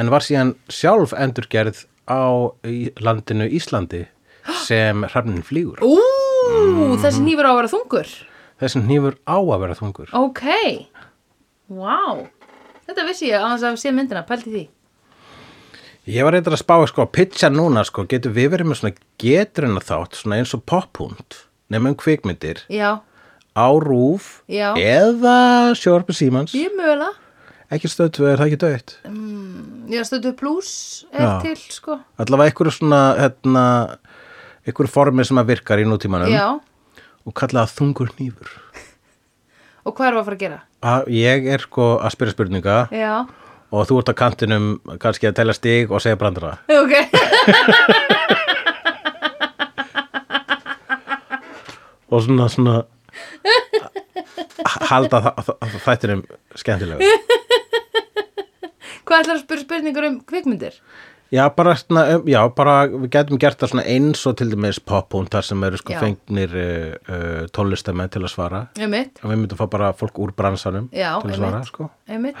en var síðan sjálf endurgerð á landinu Íslandi sem hrafnin flýgur. Ú, þessi nýfur á að vera þungur? Þessi hnífur á að vera þungur. Ok, wow Þetta vissi ég að sé myndina, pælti því Ég var reyndar að spá sko að pitcha núna sko, getur við verið með svona geturinn þátt, svona eins og pophund nefnum kvikmyndir? Já, á rúf Já. eða sjórpi símans. Ég mögulega. Ekki stöðtu, er það ekki döitt Já, stöðu pluss er Já. til, sko. Allavega einhverju svona hérna, einhverju formi sem að virkar í nútímanum. Já, og kalla það þungur hnífur. Og hvað erum við að fara að gera? að ég er sko að spyrja spurninga. Já, og þú ert á kantinum kannski að telja stig og segja brandara. Ok. Og svona svona halda þættinum skemmtilegu Hvað ætlar að spyrja spurningar um kvikmyndir? Já, bara, svona, um, já, bara við getum gert það eins og til dæmis pophund þar sem eru sko Já. fengnir uh, uh, tólistamenn til að svara. Og við myndum fá bara fólk úr bransanum Já, til að svara sko. einmitt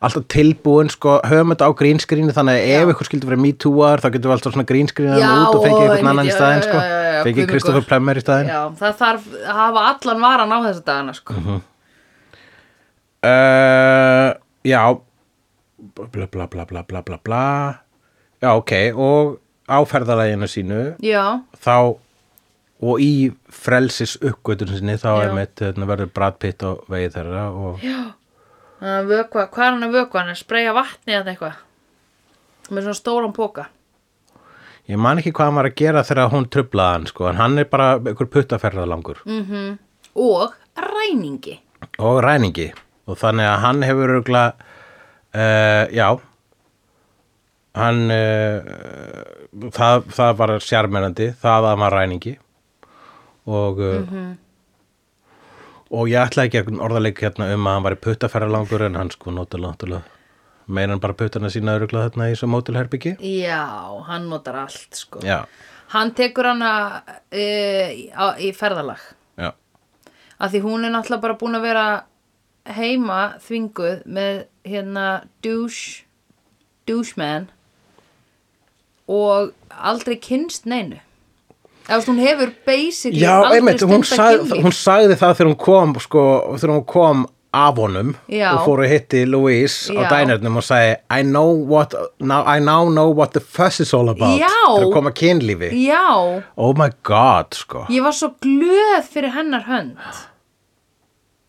alltaf tilbúin sko, höfum þetta á grínskrínu þannig að Já. ef ykkur skildi verið MeToo-ar þá getum við alltaf svona grínskrínu Já, út og fengið einhvern annan í já, staðinn já, sko. já, já, fengið góður. Plemmer í staðinn Já, það þarf að hafa allan varan á þessa dagana, sko Mhm. uh, Já bla bla bla bla bla bla bla Já, ok og á ferðalæginu sínu Já, þá og í frelsis uppgötun sinni þá Já. er mitt hérna, verður Brad Pitt á vegi þeirra og þannig að vökva, hvað er hann að vökva? Hann er að spreyja vatni eða eitthvað? Með svona stóran póka ég man ekki hvað hann var að gera þegar hún trublaði hann sko, en hann er bara einhver puttaferðalangur. Mm og ræningi. Og ræningi. Og þannig að hann hefur örgla uh, já. Hann uh, það, það var sjarmerandi það að hann var ræningi. Og uh, og ég ætla ekki að orðaleik hérna um að hann var í puttaferðalangur en hann sko náttúrulega meira en bara puttana sína örgla þarna í svo mótilherbyggi Já, hann notar allt sko. Já, Hann tekur hana e, í ferðalag. Já, af því hún er náttúrulega bara búin að vera heima þvinguð með hérna douche doucheman og aldrei kynst neinu eða hún hefur basically já einmitt, hún, sag, hún sagði það þegar hún kom sko, þegar hún kom af honum Já. og fór að hitti Louise á Já. dænernum og sagði I know what, now, I now know what the fuss is all about Já. þegar koma kynlífi Já, oh my god sko ég var svo glöð fyrir hennar hönd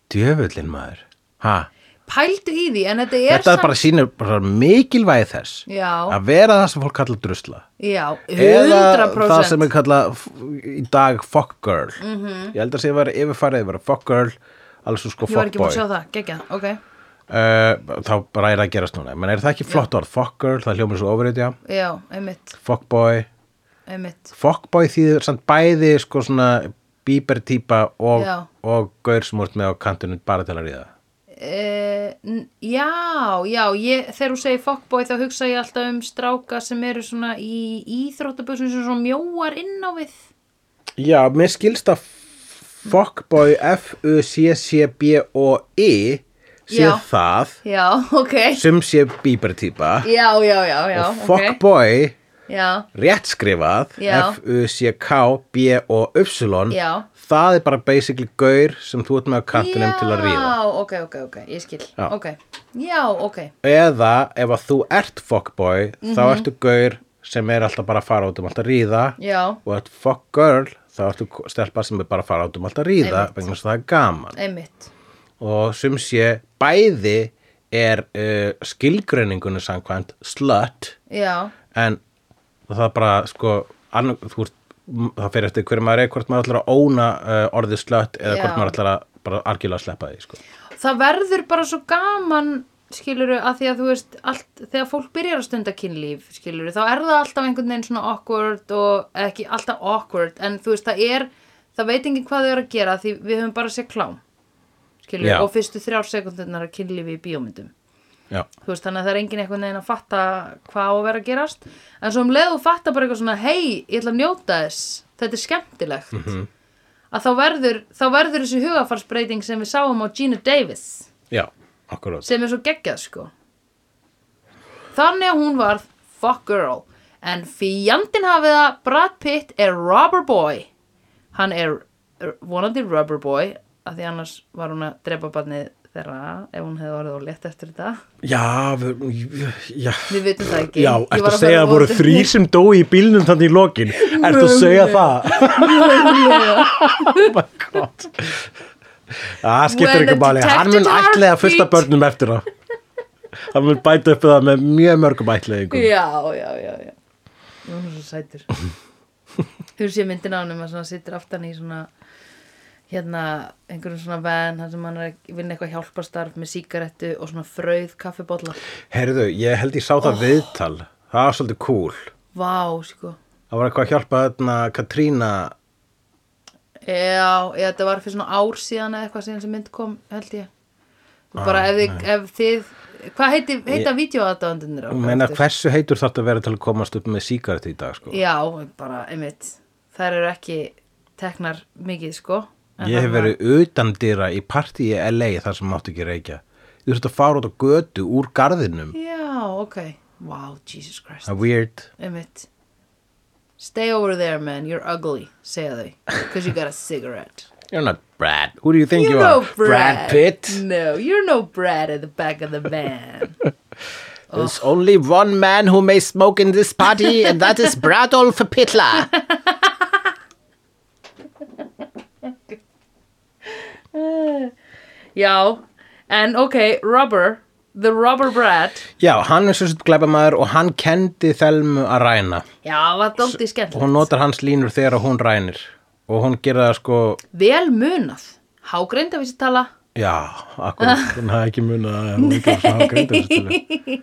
djöfullin maður ha? Pældu í því, en þetta er þetta er bara sýnir bara mikilvægi þess Já. að vera það sem fólk kallar drusla. Já, eða 100% það sem er kallað f- í dag fuck girl. Mhm. -hmm. ég held að sé að vera yfirfærið að vera fuck girl alveg svo sko Ég var fuck ekki búin boy. að sjá það, geggjað, ok. Uh, þá bara er það að gerast núna. Menn er það ekki flott orð, fuck girl, það hljómar svo ofrið já, Já, einmitt, fuck boy. Einmitt. Fuck boy þýðir samt bæði sko svona bíber típa og, og gaur sem úrt með á kantunum bara til að ríða Uh, já, já, ég, þegar þú segir fuckboy þá hugsa ég alltaf um stráka sem eru svona í íþróttabössum sem svona mjóar inn á við. já, mér skilst að fuckboy F-U-C-C-B-O-I sé Já. það Já, ok. sem sé bíber típa Já, já, já, já, og ok. fuckboy Já, rétt skrifað. F-U-C-K-B-O-Y það er bara basically gaur sem þú ert með á kantinum til að ríða Já, ok, ok, ok, ég skil. Já. Ok, já, ok. eða ef að þú ert fuckboy þá Mhm. ertu gaur sem er alltaf bara að fara út um alltaf að ríða Já, og ert fuck girl þá ertu stelpa sem er bara að fara út um alltaf að ríða vegna þess að það er gaman einmitt. og sem sé bæði er uh, skilgreiningunni samkvæmt slut Já, en það er bara sko annar, þú ert það fyrir eftir hverju maður er hvort maður ætlar að óna uh, orðið slött eða Já. hvort maður ætlar að bara algjörlega sleppa því sko. það verður bara svo gaman skiluru að því að þú veist allt, þegar fólk byrjar að stunda kynlíf skiluru þá er það alltaf einhvern veginn svona awkward og ekki alltaf awkward en þú veist það er, það veit enginn hvað þau eru að gera því við höfum bara að sé klám skiluru Já. og fyrstu þrjár sekundirnar að kynlífi í bíómyndum veist þannig að það er enginn einhvern veginn að fatta hvað á að vera að gerast. En svo um leið og fatta bara eitthvað svona hei, ég ætla að njóta þess. Þetta er skemmtilegt. Mhm. að þá verður, þá verður þessi hugafarsbreyting sem við sáum á Gina Davis. Já, sem er svo geggjað sko. Þannig að hún var fuck girl. En fjandinn hafið að Brad Pitt er rubber boy. Hann er vonandi rubber boy að því annars var hún að drepa barnið þeirra ef hún hefði orðið og létt eftir þetta. Já, já. Við vitum það ekki. Já, ertu var að segja að voru vonandi- þrýr sem dói í bílnum þannig í lokin? Ertu að segja það? oh my god. Það skiptir ekki máli. Hann mun detective ætlega fullt af heartbeat. börnum eftir það. Hann mun bæta upp það með mjög mörgum ætleðingum já, já, já, já. Hún er svo sætur. Þú sé myndin á hann að svona sittur aftan í svona hérna einhverjum svona van þar sem hann er að vinna eitthvað hjálparstarf með sígarettu og svona frauð kaffibólla. Herðu, ég held ég sá það viðtal. Það var svolítið cool. Vá, sko. Það var eitthvað að hjálpa þarna Katrína. Já, já, þetta var fyrir svona ár síðan eða eitthvað síðan sem mynd kom, held ég. Bara ef, þið, ef þið, hvað heiti, heita vídeoaðdáðandunir Ég meina hversu heitur að vera til að komast upp með sígaret í dag sko? Já, bara, einmitt, þær eru ekki teknar mikið, sko. Ég hef verið utan dýra í partí í LA þar sem máttu ekki reykja. Þú þurft að fara út á götu úr garðinum. Já, ok. Wow, Jesus Christ. Það er weird. Einmitt. Stay over there, man, you're ugly, segja þau. Because you got a cigarette. You're not Brad. Who do you think you, You're are? no Brad. Pitt? No, you're no Brad at the back of the van. There's only one man who may smoke in this party and that is Bradolf Pittler. Já, en ok, Robber, the Robber Brad. Já, hann er svo svo glæpamaður og hann kendi Þelmu að ræna. Já, það var dóttið skemmtilegt. hún notar hans línur þegar hún rænir. Og hún gera það sko, Vel munað. Hágreind að vissi tala. Já, akkur, hún hafði ekki munið að hún ekki var svona greindarstölu.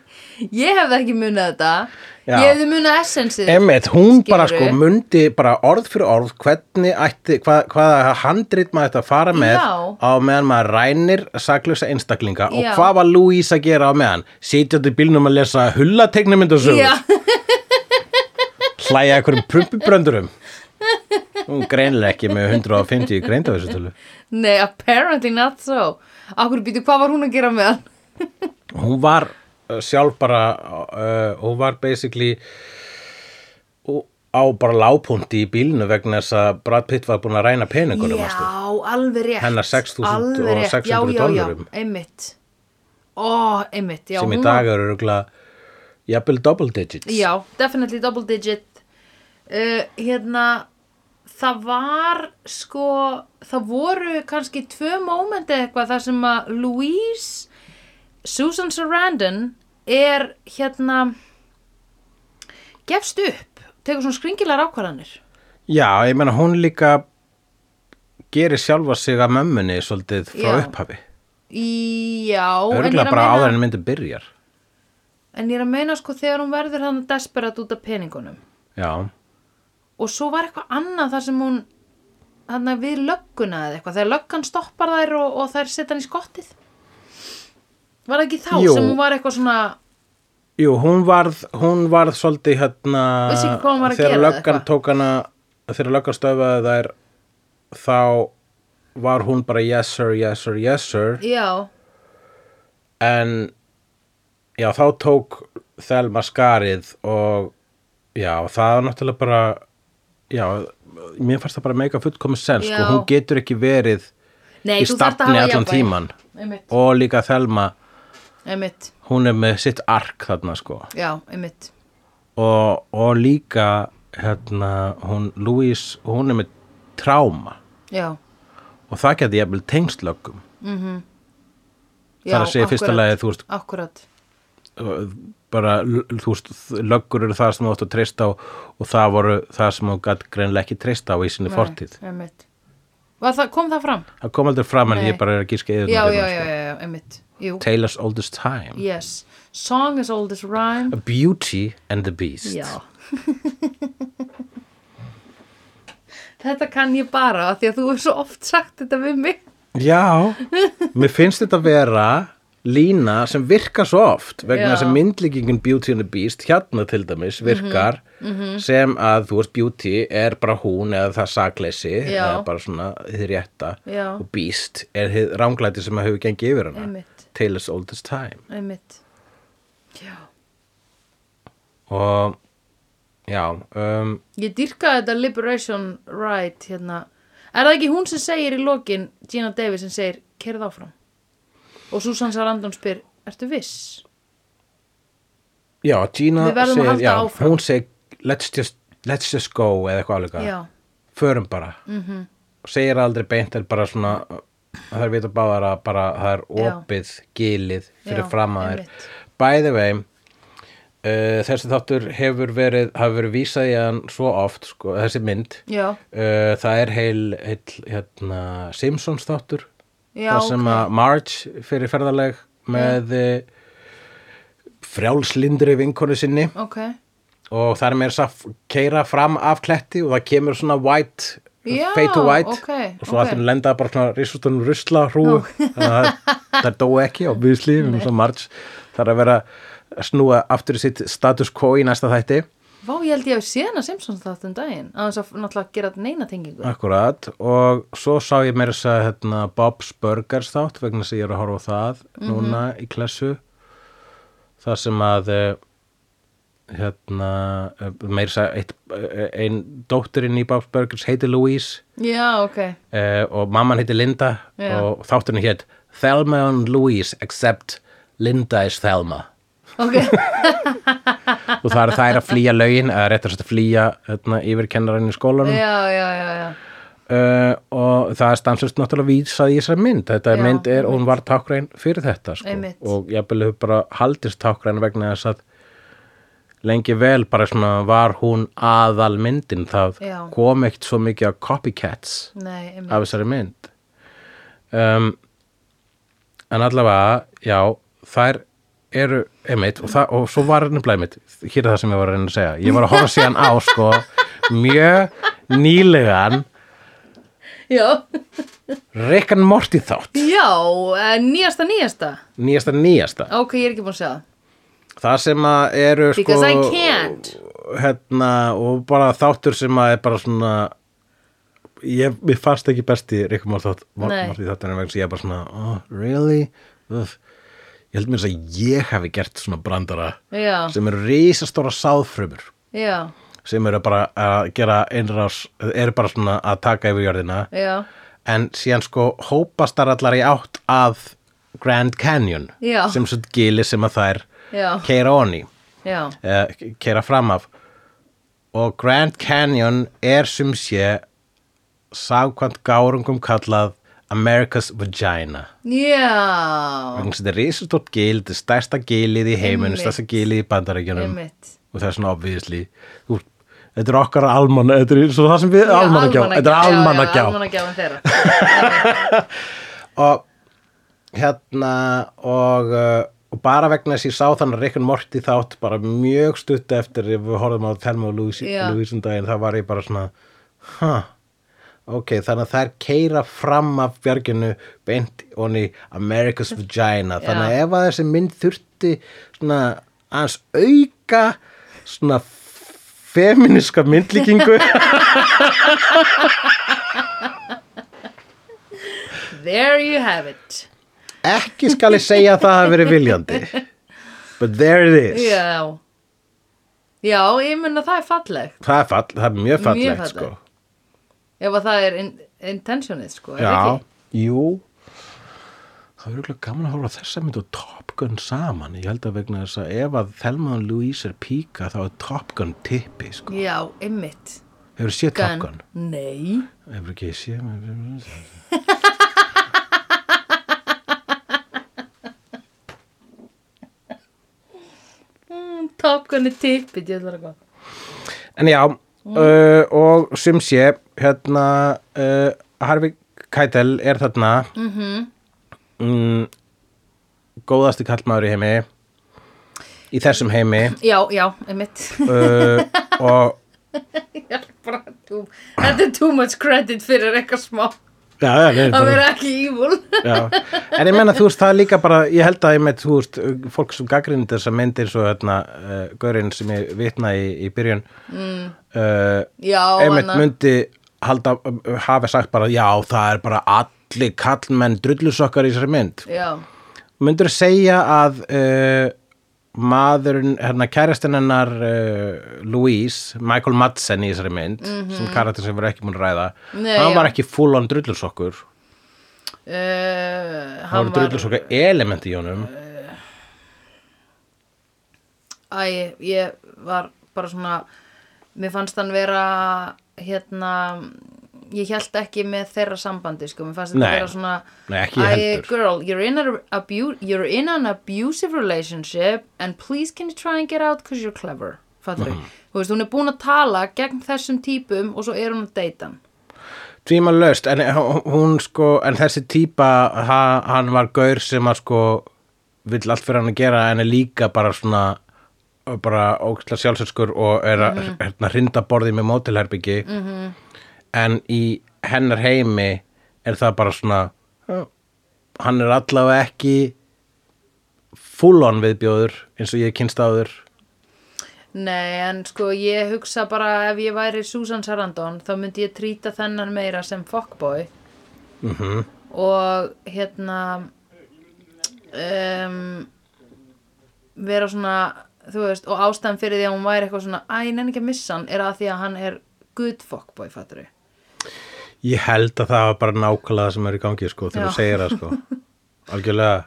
Ég hefði ekki munað þetta. Já. Ég hefði munað essensið. Emmett, hún bara sko mundi bara orð fyrir orð hvernig ætti, hvað, hvaða handrit maður ætti að fara með Já. á meðan maður rænir saklausa einstaklinga og Já. hvað var Louise að gera á meðan sitjandi í bílnum að lesa Já, hlæja einhverjum prumpubröndurum hún greinilega ekki með 150 greindavísutölu nei, apparently not so. Akkur býtu, hvað var hún að gera með hann? hún var uh, sjálf bara uh, hún var basically uh, á bara lágpunti í bílnu vegna þess að Brad Pitt var búin að ræna peningunum Já, manstu? alveg rétt. Hennar 6.000 Alveg og rétt. 600 já, já. Já, einmitt. Ó, einmitt, já. sem í dag eru rúglega jafnvel double digits Já, definitely double digit uh, Hérna Það var sko Það voru kannski tvö mómenti eitthvað þar sem að Louise Susan Sarandon er hérna gefst upp tekur svona skringilegar ákvarðanir. Já, ég meina hún líka gerir sjálfa sig að mömmunni svolítið frá Já. upphafi. Já, er örgulega bara áður meina en myndi byrjar. En ég er að meina sko þegar hún verður hann desperat út af peningunum. Já, og svo var eitthvað annað þar sem hún hann við lögguna eða eitthvað þegar löggan stoppar þær og, og þær setja hann í skottið. Var það ekki þá Jú. sem hún var eitthvað svona jú, hún varð hún varð svolítið hérna var þegar löggan tók hana þegar löggan stöfaði þær þá var hún bara yes sir, yes sir, yes sir. Já, en já, þá tók Thelma skarið og já, það var náttúrulega bara já, mér fannst það bara mega fullkomis sens, sko, hún getur ekki verið nei, í þú þarft að stafni allan tíman einmitt, og líka Thelma, einmitt, hún er með sitt ark þarna, sko. Já, einmitt. Og, og líka hérna, hún, Louise hún er með tráma já, og það geti jafnvel tengslöggum. Já það er að segja í fyrsta lagi, þú veist, akkurat, bara, þú veist, löggur eru það sem þú átt að treysta á og það voru það sem þú gætt greinlega ekki treysta á í sinni fortíð. Nei, Var það, kom það fram? Það kom aldrei fram en Nei. ég bara er að gíska yfir Já, já, já, já, já, einmitt Jú, Taylor's Oldest Time. yes Song as old as rhyme A Beauty and the Beast. Þetta kann ég bara því að þú hefur svo oft sagt þetta við mig Já, mér finnst þetta vera lína sem virkar svo oft vegna þess að myndlíkingin Beauty and the Beast hérna til dæmis virkar sem að þú veist Beauty er bara hún eða það sakleysi eða bara svona þið rétta Já. og Beast er þið ránglæti sem að hefur gengið yfir hana. Einmitt. Taylor's Oldest Time. Einmitt. Já. Og já um, Ég dýrkaði þetta Liberation Right hérna. Er það ekki hún sem segir í lokin, Gina Davis sem segir, kerð áfram? Og Susan Sarandon spyr, ertu viss? Já, Gina segir, já, áfram. hún segir let's just, let's just go eða eitthvað Já, förum bara mm -hmm. segir aldrei beint er bara svona að það er vita báðar að bara það er Já. opið gilið fyrir Já, fram að þér einmitt. by the way uh, þessi þáttur hefur verið hafa verið vísað í hann svo oft sko, þessi mynd uh, það er heil, heil hérna, Simpsons þáttur það sem ok. að Marge fyrir ferðaleg með yeah. frjálslindri vinkonu sinni. Ok, og það er meira að keira fram af kletti og það kemur svona white Já, fade to white. ok, og svo allir lenda bara svona rissustunum rusla hrúu það- það dó ekki á Marge þarf að vera að snúa aftur sitt status quo í næsta þætti Vá, ég held ég hef séð hana Simpsons þátt um daginn að þess að náttúrulega gera neina tengingu. Akkurat og svo sá ég meira þess að hérna, Bob's Burgers þátt vegna þess að ég er að horfa á það Mhm. núna í klessu. Það sem að eh, hérna eh, meira þess að eitt, eh, dótturinn í Bob's Burgers heitir Louise. Já, ok, uh, og mamman heitir Linda Já. og þátturinn hétt Thelma and Louise except Linda is Thelma ok. Og það er þær að flýja lögin eða réttar að flýja hérna, yfir kennarinn í skólanum. Já, já, já, já. Uh, og það er stansast náttúrulega vísað í þessari mynd. Þetta Já, mynd er, og hún var tákræn fyrir þetta sko. Og ég hefur bara haldist tákræn vegna þess að lengi vel bara svona var hún aðal myndin það Já. kom ekkert svo mikið af copycats Nei, af þessari mynd. Um, en allavega já, þær eru einmitt og, það, og svo var nefnilega einmitt hér er það sem ég var að reyna að segja. Ég var að horfa síðan á sko mjög nýlegan Já, Rick and Morty þátt. Já, eh, nýjasta, nýjasta. Nýjasta nýjasta. Ok, ég er ekki búin að segja það. Það sem að eru sko Because I can't. hérna, og bara þáttur sem að er bara svona ég, mér fannst ekki besti Rick and Morty þátt. Morty þátt en vegna sem ég er bara svona, oh, really? Ugh. Ég held mér að ég hafi gert svona brandara Já, sem eru risastóra sáðfrumur. Já, sem eru bara að gera innrás, eru bara svona að taka yfir jörðina. Já. En síðan sko hópast þar allar í átt að Grand Canyon Já. sem svo gili sem að þær Já. keira onni eða keira fram af. Og Grand Canyon er sem sé sagkvæmt gárungum kallað America's Vagina. Já. Að þetta er risastórt gil, þetta er stærsta gilið í heiminu, stærsta gilið í bandarækjunum og það er svona obviously þú, þetta er okkar almanna þetta er svo það sem við almannagjá. þetta er almannagjá Já, almannagjá. þeirra. Og hérna og, uh, og bara vegna þess að ég sá þannig Rick and Morty þátt bara mjög stutt eftir ef við horfum á Thelma og Louise, um daginn þá var ég bara svona huh, ok, þannig að þær keira fram af björginu beint onni America's Vagina. Þannig að ef að þessi mynd þurfti svona aðeins auka svona feminiska myndlíkingu. There you have it. Ekki skal ég segja að það hafi verið viljandi but there it is. Já. Já, ég mun að það er fallegt. Það er, fall, það er mjög fallegt fallegt. sko. Ef að það er in, intentionið, sko er ekki? jú. Það er örugglega gaman að horfa á þessa mynd og Top Gun saman. Ég held að vegna þess að ef að Thelma og Louise er píka þá er Top Gun tippi sko. Já, einmitt. Hefur séð Top Gun? Nei. Hefur ekki séð? Mm, Top Gun er að gott En já, uh, og sem sé, hérna, uh, Harvey Keitel er þarna. Mhm. mm, góðasti kallmaður í heimi, í þessum heimi. Já, já, einmitt. Uh, og too, Þetta er too much credit fyrir eitthvað smá. Já, já, við, að vera ekki já. en ég menna, þú veist, það er líka bara, ég held að ég með, þú veist, fólk sem gaggrindir þessar myndir svo, hérna, uh, gaurinn sem ég vitna í, í byrjun mm. uh, Já, einmitt hana- myndi halda, hafi sagt bara já, það er bara allir kallmenn drullusokkar í þessari mynd Já, myndur segja að uh, maðurinn, hérna kærastinn hennar uh, Louise, Michael Madsen í þessari mynd, sem karakter sem erum ekki múin að ræða. Nei, hann já. var ekki full on drullursokkur uh, hann var drullursokkur element í honum Æ, ég var bara svona mér fannst hann vera hérna ég held ekki með þeirra sambandi sko, mér fannst þetta Nei. vera svona Nei, heldur. girl, you're in, you're in an abusive relationship and please can you try and get out because you're clever fattur Mhm. þú veist, hún er búin að tala gegn þessum típum og svo er hún að deyta hann Tvímanlaust, en hún sko, en þessi típa, ha, hann var gaur sem að sko, vill allt fyrir hann að gera en er líka bara svona, bara ógæslega sjálfsöskur og er að Mhm. hérna, hrinda borði með mótilherbyggi -hmm. en í hennar heimi er það bara svona, hann er allavega ekki full on viðbjóður eins og ég kynst áður. Nei, en sko ég hugsa bara ef ég væri Susan Sarandon þá myndi ég trýta þennan meira sem fuckboy Mm og hérna um, vera svona þú veist, og ástæðan fyrir því að hún væri eitthvað svona, æ, nenni ekki að missa hann er að því að hann er good fuckboy, fattur við Ég held að það var bara nákvæmlega sem er í gangi sko, þegar þú segir það sko. Algjörlega.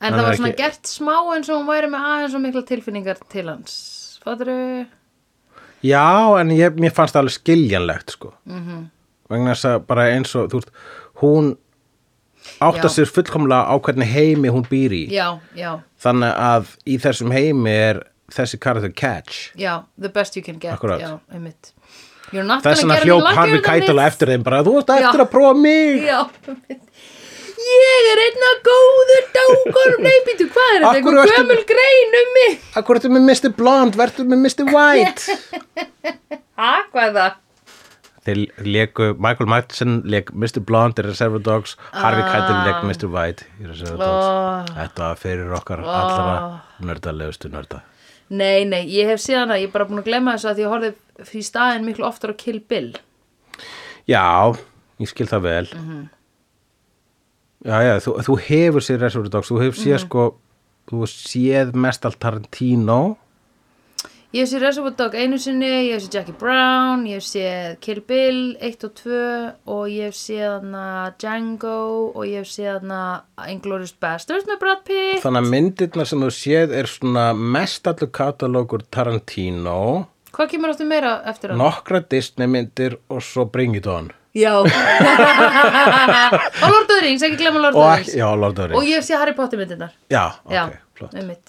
en það var svona ekki- gert smá eins og hún væri með aðeins og mikla tilfinningar til hans fattur við Já, en ég, mér fannst það alveg skiljanlegt sko. -hmm. Mhm. vegna þess að bara eins og þú veist, hún átta sér fullkomlega á hvernig heimi hún býr í já, já, þannig að í þessum heimi er þessi karakter catch já, the best you can get þess vegna hljóp Harvey Keitel eftir þeim bara, þú veist eftir að prófa mig. Ég er einna góður dákonum, nei, býtu, hvað er þetta? Einhver gömul grein um mig. Akkur ertu með Mr. Blonde, verður með Mr. White Ha, hvað er það? Þeir leku, Michael Madsen leik Mr. Blonde í Reservoir Dogs Harvey Ah. Keitel leik Mr. White í Reservoir Dogs Þetta var fyrir okkar allra nördalegustu nörda Nei, nei, ég hef síðan að ég er bara búin að glemma þessu að ég horfði í staðin miklu oftar á Kill Bill. Já, ég skil það vel Mhm. Já, já, þú, þú hefur séð Reservoir Dogs, þú hefur séð sko þú séð mest al Tarantino Ég hef séð Reservoir Dog einu sinni, ég hef séð Jackie Brown, ég hef séð Kill Bill 1 og 2 og ég hef séð hana Django og ég hef séð hana Inglourious Basterds með Brad Pitt. þannig að myndirna sem þú séð er svona mest allur katalógur Tarantino Hvað kemur áttu meira eftir hann? nokkra Disney myndir og svo Bring It On Já. og Lord of the Rings, ekki glemma Lord of og the Rings. já, Lord of the Og Rings ég hef séð Harry Potter myndirnar. Já, ok, Já, flott einmitt.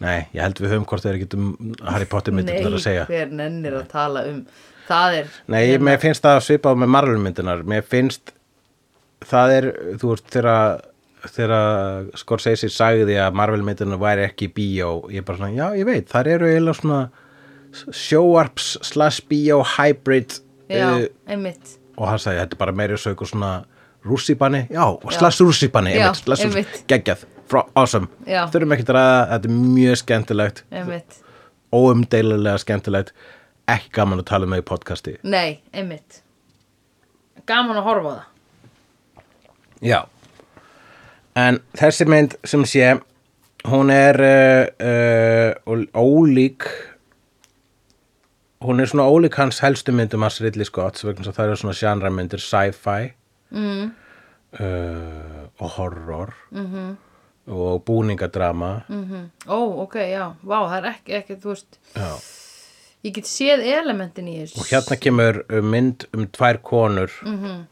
Nei, ég held við höfum hvort þeir getum Harry Potter myndir Nei, að segja. hver nennir að tala um Það er Nei, mér finnst það svipað með Marvel myndinar Mér finnst það er, þú veist, þegar Scorsese sagði að Marvel myndinar væri ekki bíó ég er bara svona, já, ég veit, þar eru eiginlega svona sjóarps slash bíó hybrid Já, uh, einmitt. og hann sagði, þetta er bara meiri svo eitthvað svona rússibanni, já, slash rússibanni Já, einmitt, slash einmitt. geggjað, awesome. Já. þurfum ekki að ræða, þetta er mjög skemmtilegt. Einmitt. Óumdeilulega skemmtilegt. Ekki gaman að tala um það í podcasti. Nei, einmitt. Gaman að horfa á það. Já. En þessi mynd sem sé hún er uh, uh, ólík hún er svona ólík hans helstu myndum hans Ridley Scott vegna þess að það eru svona genre myndir sci-fi mm. uh, og horror. -hmm. Og búningadrama. Mm Ó, ok, já, vá, það er ekki, ekki, þú veist Já. Ég get séð elementin í þessu. Og hérna kemur uh, mynd um tvær konur -hmm.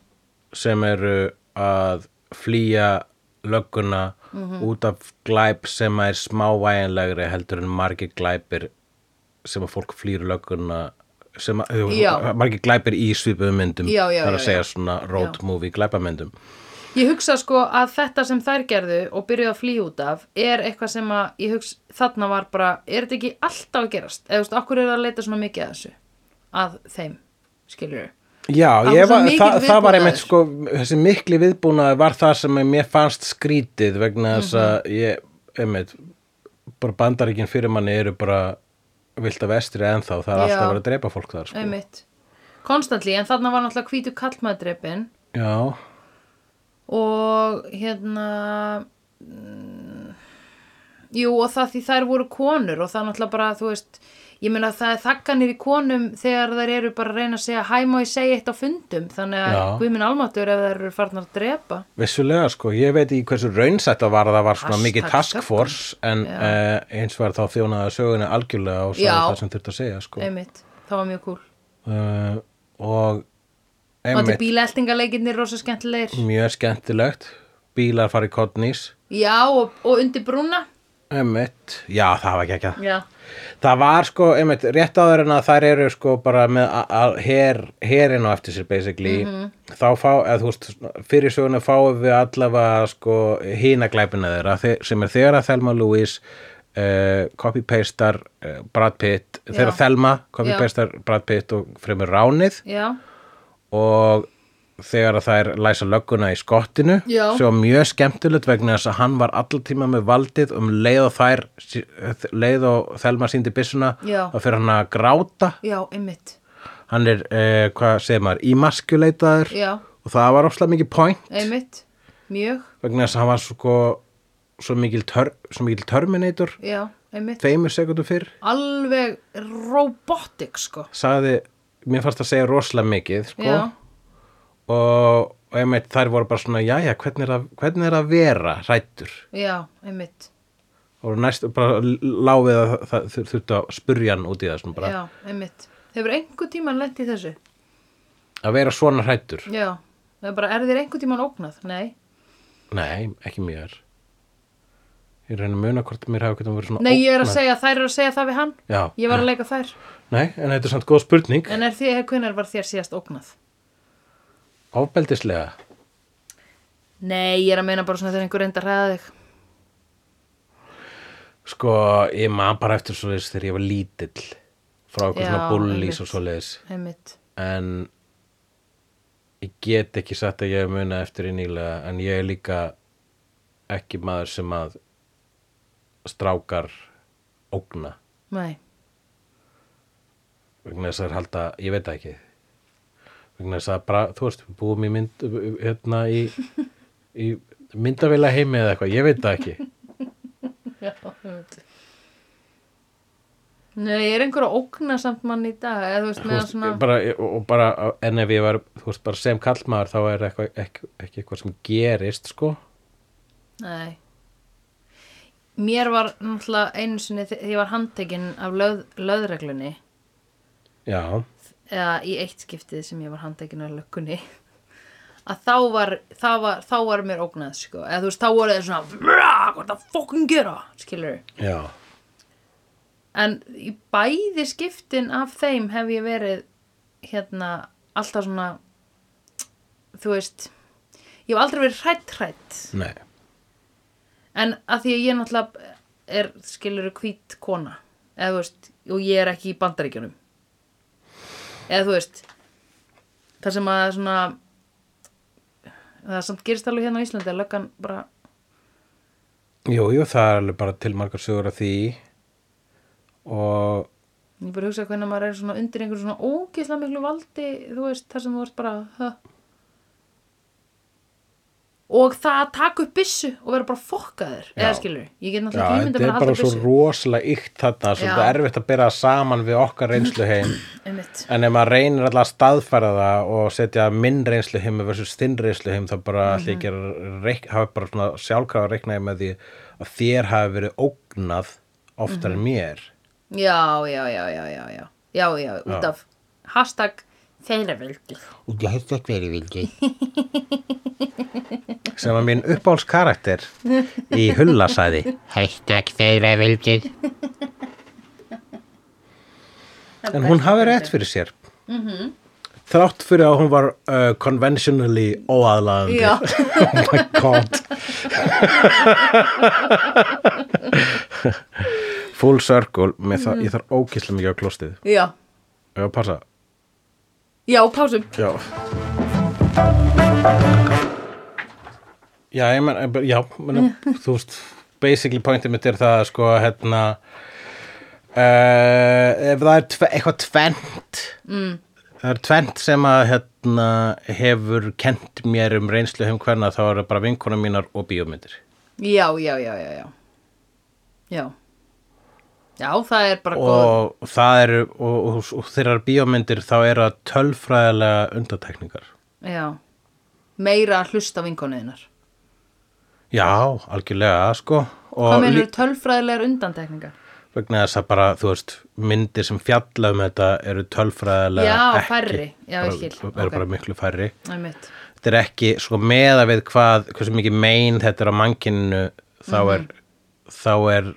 sem eru að flýja lögguna út af glæp sem er smávæginlegri heldur en margir glæpir sem að fólk flýr lögguna sem að, margir glæpir í svipuðum myndum Já, já, það er já, að segja svona road movie glæpamyndum Ég hugsa sko að þetta sem þær gerðu og byrjuðu að flýja út af er eitthvað sem að ég hugsa, þarna var bara er þetta ekki alltaf að gerast? Eða þú veist, okkur er að leita svona mikið að þessu? Að þeim, skilur við Já, var mikill það, var einmitt sko, þessi mikli viðbúnaður var það sem mér fannst skrítið vegna þess Mhm. að ég, einmitt, bara bandaríkin fyrir manni eru bara vilt af vestri ennþá, það er alltaf Já. verið að drepa fólk þar sko. einmitt, konstantli en þarna var náttúrulega hvítu kallmaðdrepin Já, og hérna mm, jú og það því þær voru konur og það er náttúrulega bara, þú veist ég meina það er þakkanir í konum þegar þær eru bara að reyna að segja hæ má ég segja eitt á fundum þannig að Já. Guðminn Almatur ef þær eru farnar að drepa Vissulega sko, ég veit í hversu raunsætt það var að það var svona mikið task force en uh, eins var þá þjónaði sögunni algjörlega og Já. það sem þurfti að segja sko. einmitt, það var mjög cool uh, og og þetta einmitt bílaeltingaleikinir rosa skemmtilegir? Mjög skemmtilegt. Bílar fara í kodnís já og, og undir brúna. Einmitt, já það var ekki ekki já, það var sko, einmitt, rétt áður en að þær eru sko bara með herin á eftir sér basically. Þá fá, eða þú veist, fyrir söguna fáum við allavega sko hína glæpina þeirra, þe- sem er þegar að Thelma Louise uh, copy-pastar uh, Brad Pitt, Já. Thelma copy-pastar Brad Pitt og fremur ránið. Já, og þegar að þær læsa lögguna í skottinu Já. sem var mjög skemmtilegt vegna þess að hann var alltíma með valdið um leið og þær leið og Thelma síndi byssuna Já. og fyrir hann að gráta. Já, einmitt. Hann er, eh, hvað segir maður, ímaskuleitaður já, og það var ofslega mikið point. Einmitt. Mjög, vegna þess að hann var sko svo mikil, tör, svo mikil Terminator. Já, einmitt. Tveimur sekundum fyrr. Alveg robotic sko. Sagði, mér fannst að segja rosalega mikið sko. Já, og, og einmitt þær voru bara svona jæja, hvernig er að, hvernig er að vera hrættur já, einmitt. Og næst bara láfið að það þur- þurftu að spurja hann út í þessum bara. Já, einmitt. Hefur einhver tíman lent í þessu? Að vera svona hrættur já, það er bara, er þér einhver tíman ógnað? nei, nei, ekki mér ég reyna að muna hvort mér hafa verið svona nei, ég er að segja, þær eru að segja það við hann. Já, ég var að leika þær. Nei, en þetta er samt góð spurning. En er því, hvernig var þér síðast ógnað? ofbeldislega. Nei, ég er að meina bara svona þegar einhver reynda að ræða þig. Sko, ég man bara eftir svo þegar ég var lítill frá eitthvað svona bullís og svoleiðis. einmitt, en ég get ekki sagt að ég muna eftir í nýlega en ég er líka ekki maður sem að strákar ógna. Nei. Vegna þess að halda, ég veit ekki. Vegna þess að bara, þú veist, búum í mynd hérna í, í myndavila heimi eða eitthvað, ég veit það ekki. Já, einmitt. Nei, er einhver að ógna samt mann í dag? Eða þú veist Þú veist, svona bara, og bara, en ef ég var þú veist, bara sem kallmaður þá er eitthvað, ekki, ekki eitthvað sem gerist, sko. Nei Mér var náttúrulega einu sinni þegar ég var handtekinn af löð, löðreglunni já, eða í eitt skiptið sem ég var handtekinn af löggunni. Að þá var, var, þá var mér ógnað sko. eða þú veist, þá voru þeir svona "Bra, hvað það fokkin gera, skilur já. En í bæði skiptin af þeim hef ég verið hérna alltaf svona þú veist ég hef aldrei verið hrætt hrætt nei, en að því að ég náttúrulega er skilur hvít kona eða þú veist, og ég er ekki í bandaríkjunum eða þú veist það sem að svona það samt gerist alveg hérna á Íslandi að löggan bara jú, jú, það er alveg bara til margar sögur af því og ég bara hugsa hvernig maður er svona undir einhverju svona ógeðslega miklu valdi þú veist, þar sem þú ert bara ha og það að taka upp bissu og vera bara fokkaður eða skilur, ég get náttúrulega ekki myndið að vera að halda bissu þetta er bara svo rosalega ykt þetta svolítið erfitt að byrja saman við okkar reynsluheim en ef maður reynir alltaf að staðfæra það og setja minn reynsluheim versus þinn reynsluheim þá bara mm -hmm. reik, hafa bara svona sjálfkrafa reiknaði með því að þér hafi verið ógnað oftar mm -hmm. en mhm. mér. Já já já já já já. Já, já, já. út af hashtag þeirraveldi og ég hefði ekki verið vildi. Sem var mín uppáhaldskarakter í hullasæði Hashtag þeirra vildir. en hún hafi rétt fyrir sér. Mhm. þrátt fyrir að hún var uh, conventionally óaðlaðandi. Já. oh my god. Full circle með það, ég þarf ókíslega mikið á klostið já, ég var að passa já, pásum já. Já, ég menn, já, menn, þú veist basically pointið mitt er það sko, hérna uh, ef það er tve, eitthvað tvent mm. það er tvent sem að hérna hefur kent mér um reynslu heim hverna þá er það bara vinkonum mínar og bíómyndir. Já, já, já, já, já. Já já, það er bara góð og það eru og, og, og þeirrar bíómyndir þá eru það tölfræðilega undatekningar já, meira að hlusta á vinkonuðinar já, algjörlega sko hvað og meinur tölfræðilegar undantekningar vegna þess að bara, þú veist, myndir sem fjalla um þetta eru tölfræðilega Já, ekki, færri. Já, ég bara, skil. eru Ok. bara miklu færri einmitt, þetta er ekki, sko, meða við hvað hversu mikið mein þetta er á mannkinu þá Mhm. er þá er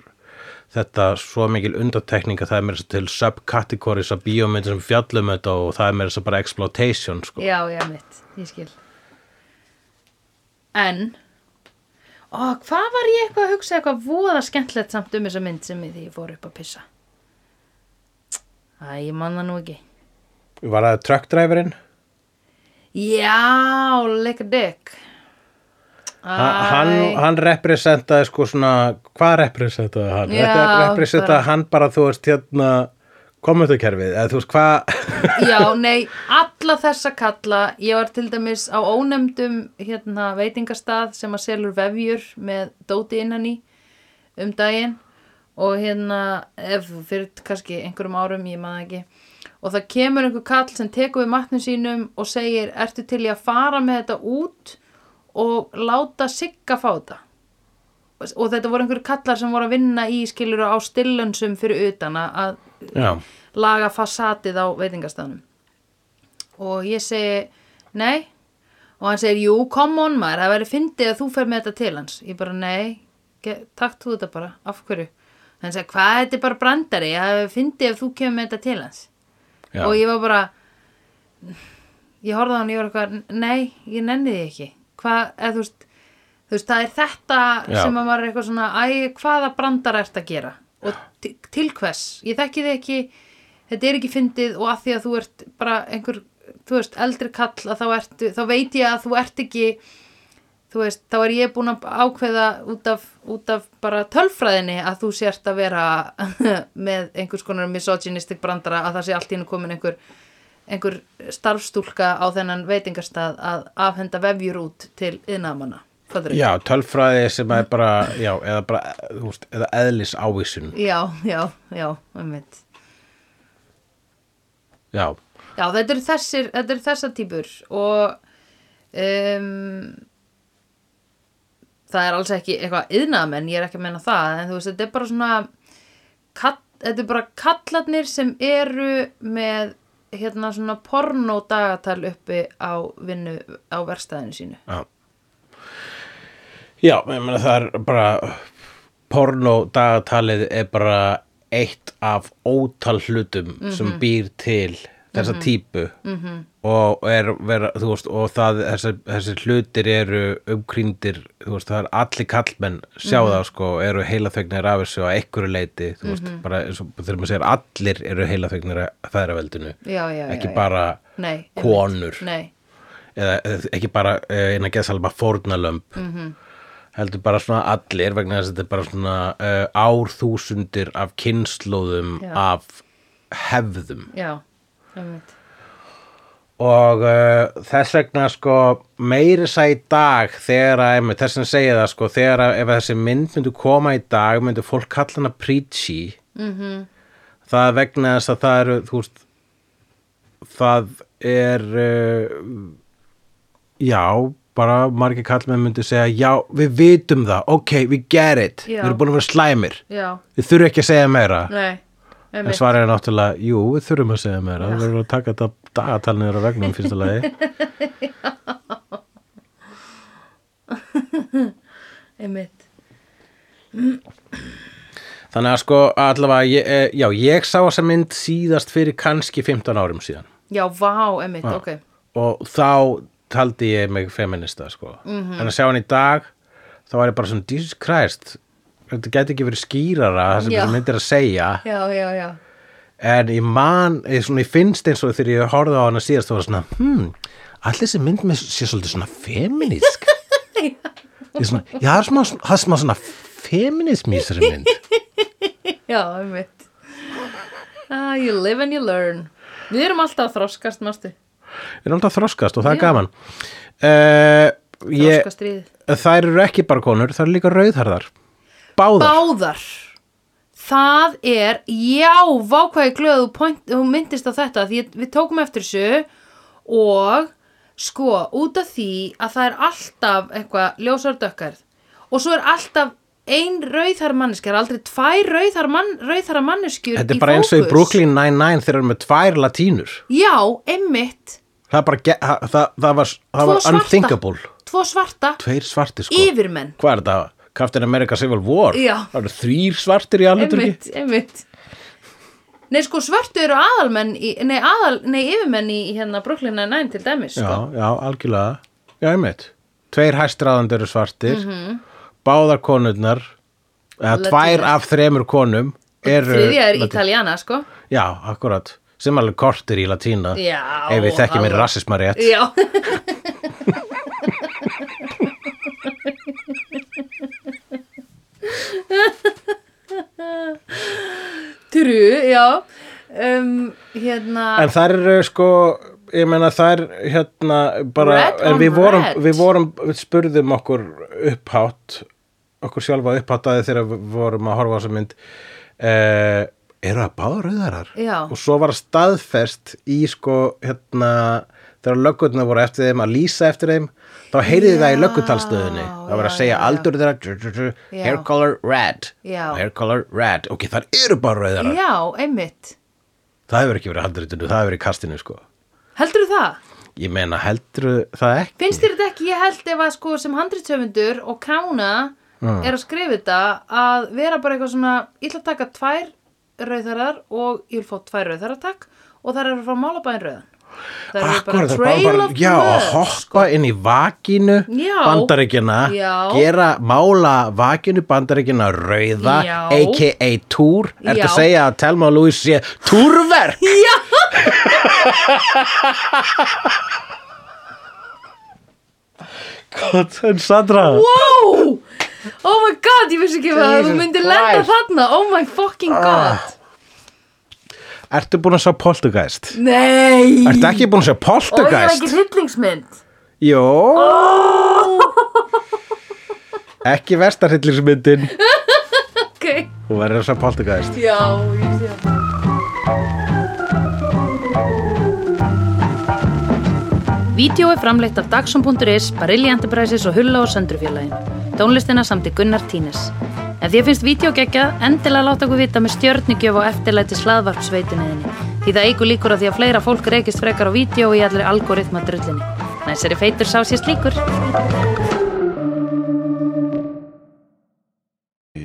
þetta svo mikil undatekning að það er mér þess að til subcategories af bíómyndir sem fjalla um þetta og það er mér þess að bara exploitation, sko. Já, já, einmitt ég skil. En ó, hvað var ég eitthvað að hugsa eitthvað voða skemmtilegt samt um þessa mynd sem ég því ég fór upp að pissa? Æ, ég man það nú ekki. Var það truckdriverinn? Já, leika dick Ha- Hann, hann representaði sko svona, hvað representaði hann? Já, Þetta representaði bara- hann bara, þú veist, hérna, kommentakerfið, eða þú veist, hvað, Já, nei, alla þessa kalla ég var til dæmis á ónefndum hérna veitingastað sem að selur vefjur með dóti innan í um daginn og hérna, ef fyrir kannski einhverjum árum, ég maður ekki. Og það kemur einhver kall sem tekur við matnum sínum og segir, ertu til í að fara með þetta út og láta sigga fá þetta. Og þetta voru einhverjir kallar sem voru að vinna í skilur á stillönsum fyrir utan að- að já, laga fasatið á veitingastafnum og ég segi nei. Og hann segir jú, come on maður, það væri fyndið að þú fer með þetta til hans. Ég bara nei, takk þú þetta bara af hverju, hann segir hvað þetta er bara brandari, það væri fyndið ef þú kemur með þetta til hans. Já, og ég var bara ég horfði á hann, ég var eitthvað nei, ég nenni því ekki hvað, eða þú veist þú veist, það er þetta Já. sem að maður er eitthvað svona æ, hvaða brandar ert að gera? Og til, hvers, ég þekki þið ekki þetta er ekki fyndið og að því að þú ert bara einhver, þú veist, eldri kall að þá, ertu, þá veit ég að þú ert ekki þú veist, þá er ég búin að ákveða út af, út af bara tölfræðinni að þú sért að vera með einhvers konar misogynistic brandara að það sé allt í hennu komin einhver einhver starfstúlka á þennan veitingastað að afhenda vefjur út til Fattarðu? já, tölfræði sem er bara, já, eða bara, þú veist, eða eðlis ávísun, já, já, já, einmitt. Já, Já, þetta eru þessir, þetta eru þessar típur og um, það er alls ekki eitthvað yðnaðamenn, ég er ekki að menna það, en þú veist, þetta er bara svona, kall, þetta er bara kallarnir sem eru með hérna svona porno dagatal uppi á vinnu á verkstæðinu sínu. já já, ég meina það er bara porno dagatalið er bara eitt af ótal hlutum sem býr til þessa típu -hmm. og er vera, veist, og það, þessir, þessir hlutir eru umkrýndir, veist, það er allir kallmenn sjá það, sko, eru heilaþvegnir af þessu á einhverju leiti, þú veist, bara eins og þegar maður segir allir eru heilaþvegnir af já. ekki já. bara Nei, konur Nei, eða ekki bara uh, eina geðsalma fórnalömb Mhm. -hmm. heldur bara svona allir vegna þess að þetta er bara svona uh, árþúsundir af kynnslóðum Já. af hefðum já, einmitt. og uh, þess vegna sko meiri sæ í dag þegar að, einmitt, þess að segja það sko þegar að ef þessi mynd myndu koma í dag myndu fólk kalla hana preachy Mhm. -hmm. það vegna þess að það eru þú veist það er uh, já bara margir kallmenn myndu segja já við vitum það, ok, we get it Já. við erum búin að vera slæmir Já, við þurfum ekki að segja meira nei, En svarið er náttúrulega, jú, við þurfum að segja meira. Við verðum að taka þetta dagatalniður á vegnum fyrsta lagi. einmitt. Þannig að sko, allavega, ég, eh, já, ég sá þessa mynd síðast fyrir kannski 15 árum síðan. Já, vá, einmitt, ok. Og þá taldi ég mig feminista, sko. Mhm. En að sjá hann í dag, þá var ég bara svona, Jesus Christ, þetta geti ekki verið skýrara það sem Já. þessi mynd er að segja. Já, já, já. En ég man, ég, svona, ég finnst eins og þegar ég horfði á hana síðast, þá var svona, hmm, allir þessi mynd með sé svolítið svona feminísk. Ég svona, já, það er smá, það er smá svona feminism í þessari mynd. Já, einmitt. Ah, you live and you learn. Við erum alltaf að þroskast, mástu. Við erum alltaf að þroskast og það er gaman. Uh, ég, þær eru ekki bara konur, þær eru líka rauðharðar. Báðar. Báðar. það er, já, vákvæði glöðu þú myndist á þetta því við tókum eftir þessu og sko, út af því að það er alltaf eitthvað ljósardökkarð og svo er alltaf ein rauðhæra manneskja, það aldrei tvær rauðhæra mann, manneskjur Þetta í er bara eins og í fókus. Brooklyn Nine-Nine þegar erum með tvær latínur Já, einmitt Það, bara, það, það, það var, það var svarta. unthinkable Tvo svarta, Tveir svartir sko yfirmenn Hvað er þetta? Captain America Civil War? Já. Það eru þrýr svartir í alveg Einmitt, Nei, sko, svörtu eru aðalmenn í, nei, aðal, nei, yfirmenn í hérna Brooklyn Nine-Nine til dæmis, Já, sko já, algjörlega Já, einmitt Tveir hæstráðandi eru svartir Mhm. Báðar konurnar eða Latinas. tvær af þremur konum eru Þriðja er Italjana, sko Já, akkurat sem alveg kortir í latína Já, ef við þekkjum mér halló. rassisma rétt Já Trú, já. Um, Hérna En þær eru sko ég meina þær hérna bara, en við vorum, við vorum við spurðum okkur upphátt okkur sjálfa uppháttaði þegar við vorum að horfa á þessa mynd eh, eru það Já. og svo var staðfest í sko hérna þegar löggurnar voru eftir þeim að lýsa eftir þeim þá heyrði það í löggutalstöðinni. Það var að segja aldur þeirra hair color red. Hair color red. Ok, þar eru bara rauðarar Já, einmitt. Það hefur ekki verið handritinu, það hefur verið kastinu sko. Heldur það? Ég meina, heldur það ekki? Finnst þér þetta ekki, ég held ef að sko sem handritsöfundur og kána er að skrifa þetta að vera bara eitthvað svona, ég ætla að taka tvær rauðarar og ég vil fá tvær rauðarar takk. Og það er að fara að mála rauðan. Það er bara það er trail bara, já, að blood, sko. hoppa inn í vakinu Já. bandaríkjana, Já. gera, mála vakinu bandaríkina rauða, a.k.a. túr, ertu Já. að segja að Telma og Louise sé túrverk? Já, Gott, en Sandra, wow! Oh my god, ég vissi ekki að þú myndir lenda þarna, oh my fucking god. Ertu búin að sjá Poltergeist? Nei! Ertu ekki búin að sjá Og ég er Poltergeist? ekki hryllingsmynd. Jó Ekki vestarhyllingsmyndin Ok, Þú verður að sjá Poltergeist já, ég sé það. Vídeó er framleitt af Dagsum.is, Barilli Enterprises og Hulla og Söndrufjörlægin. Tónlistina samt í Gunnar Tínes. Ef því finnst vídeo geggjað, endilega láta okkur vita með stjörnigjöf og eftirlæti slaðvarpsveitunniðinni. Því það eigur líkur á því að fleira fólk reykist frekar á vídeo og í allir algoritma drullinni. Næsari feitur sá sér slíkur.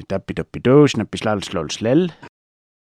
Dabbi dabbi dó, snabbi slal slól slell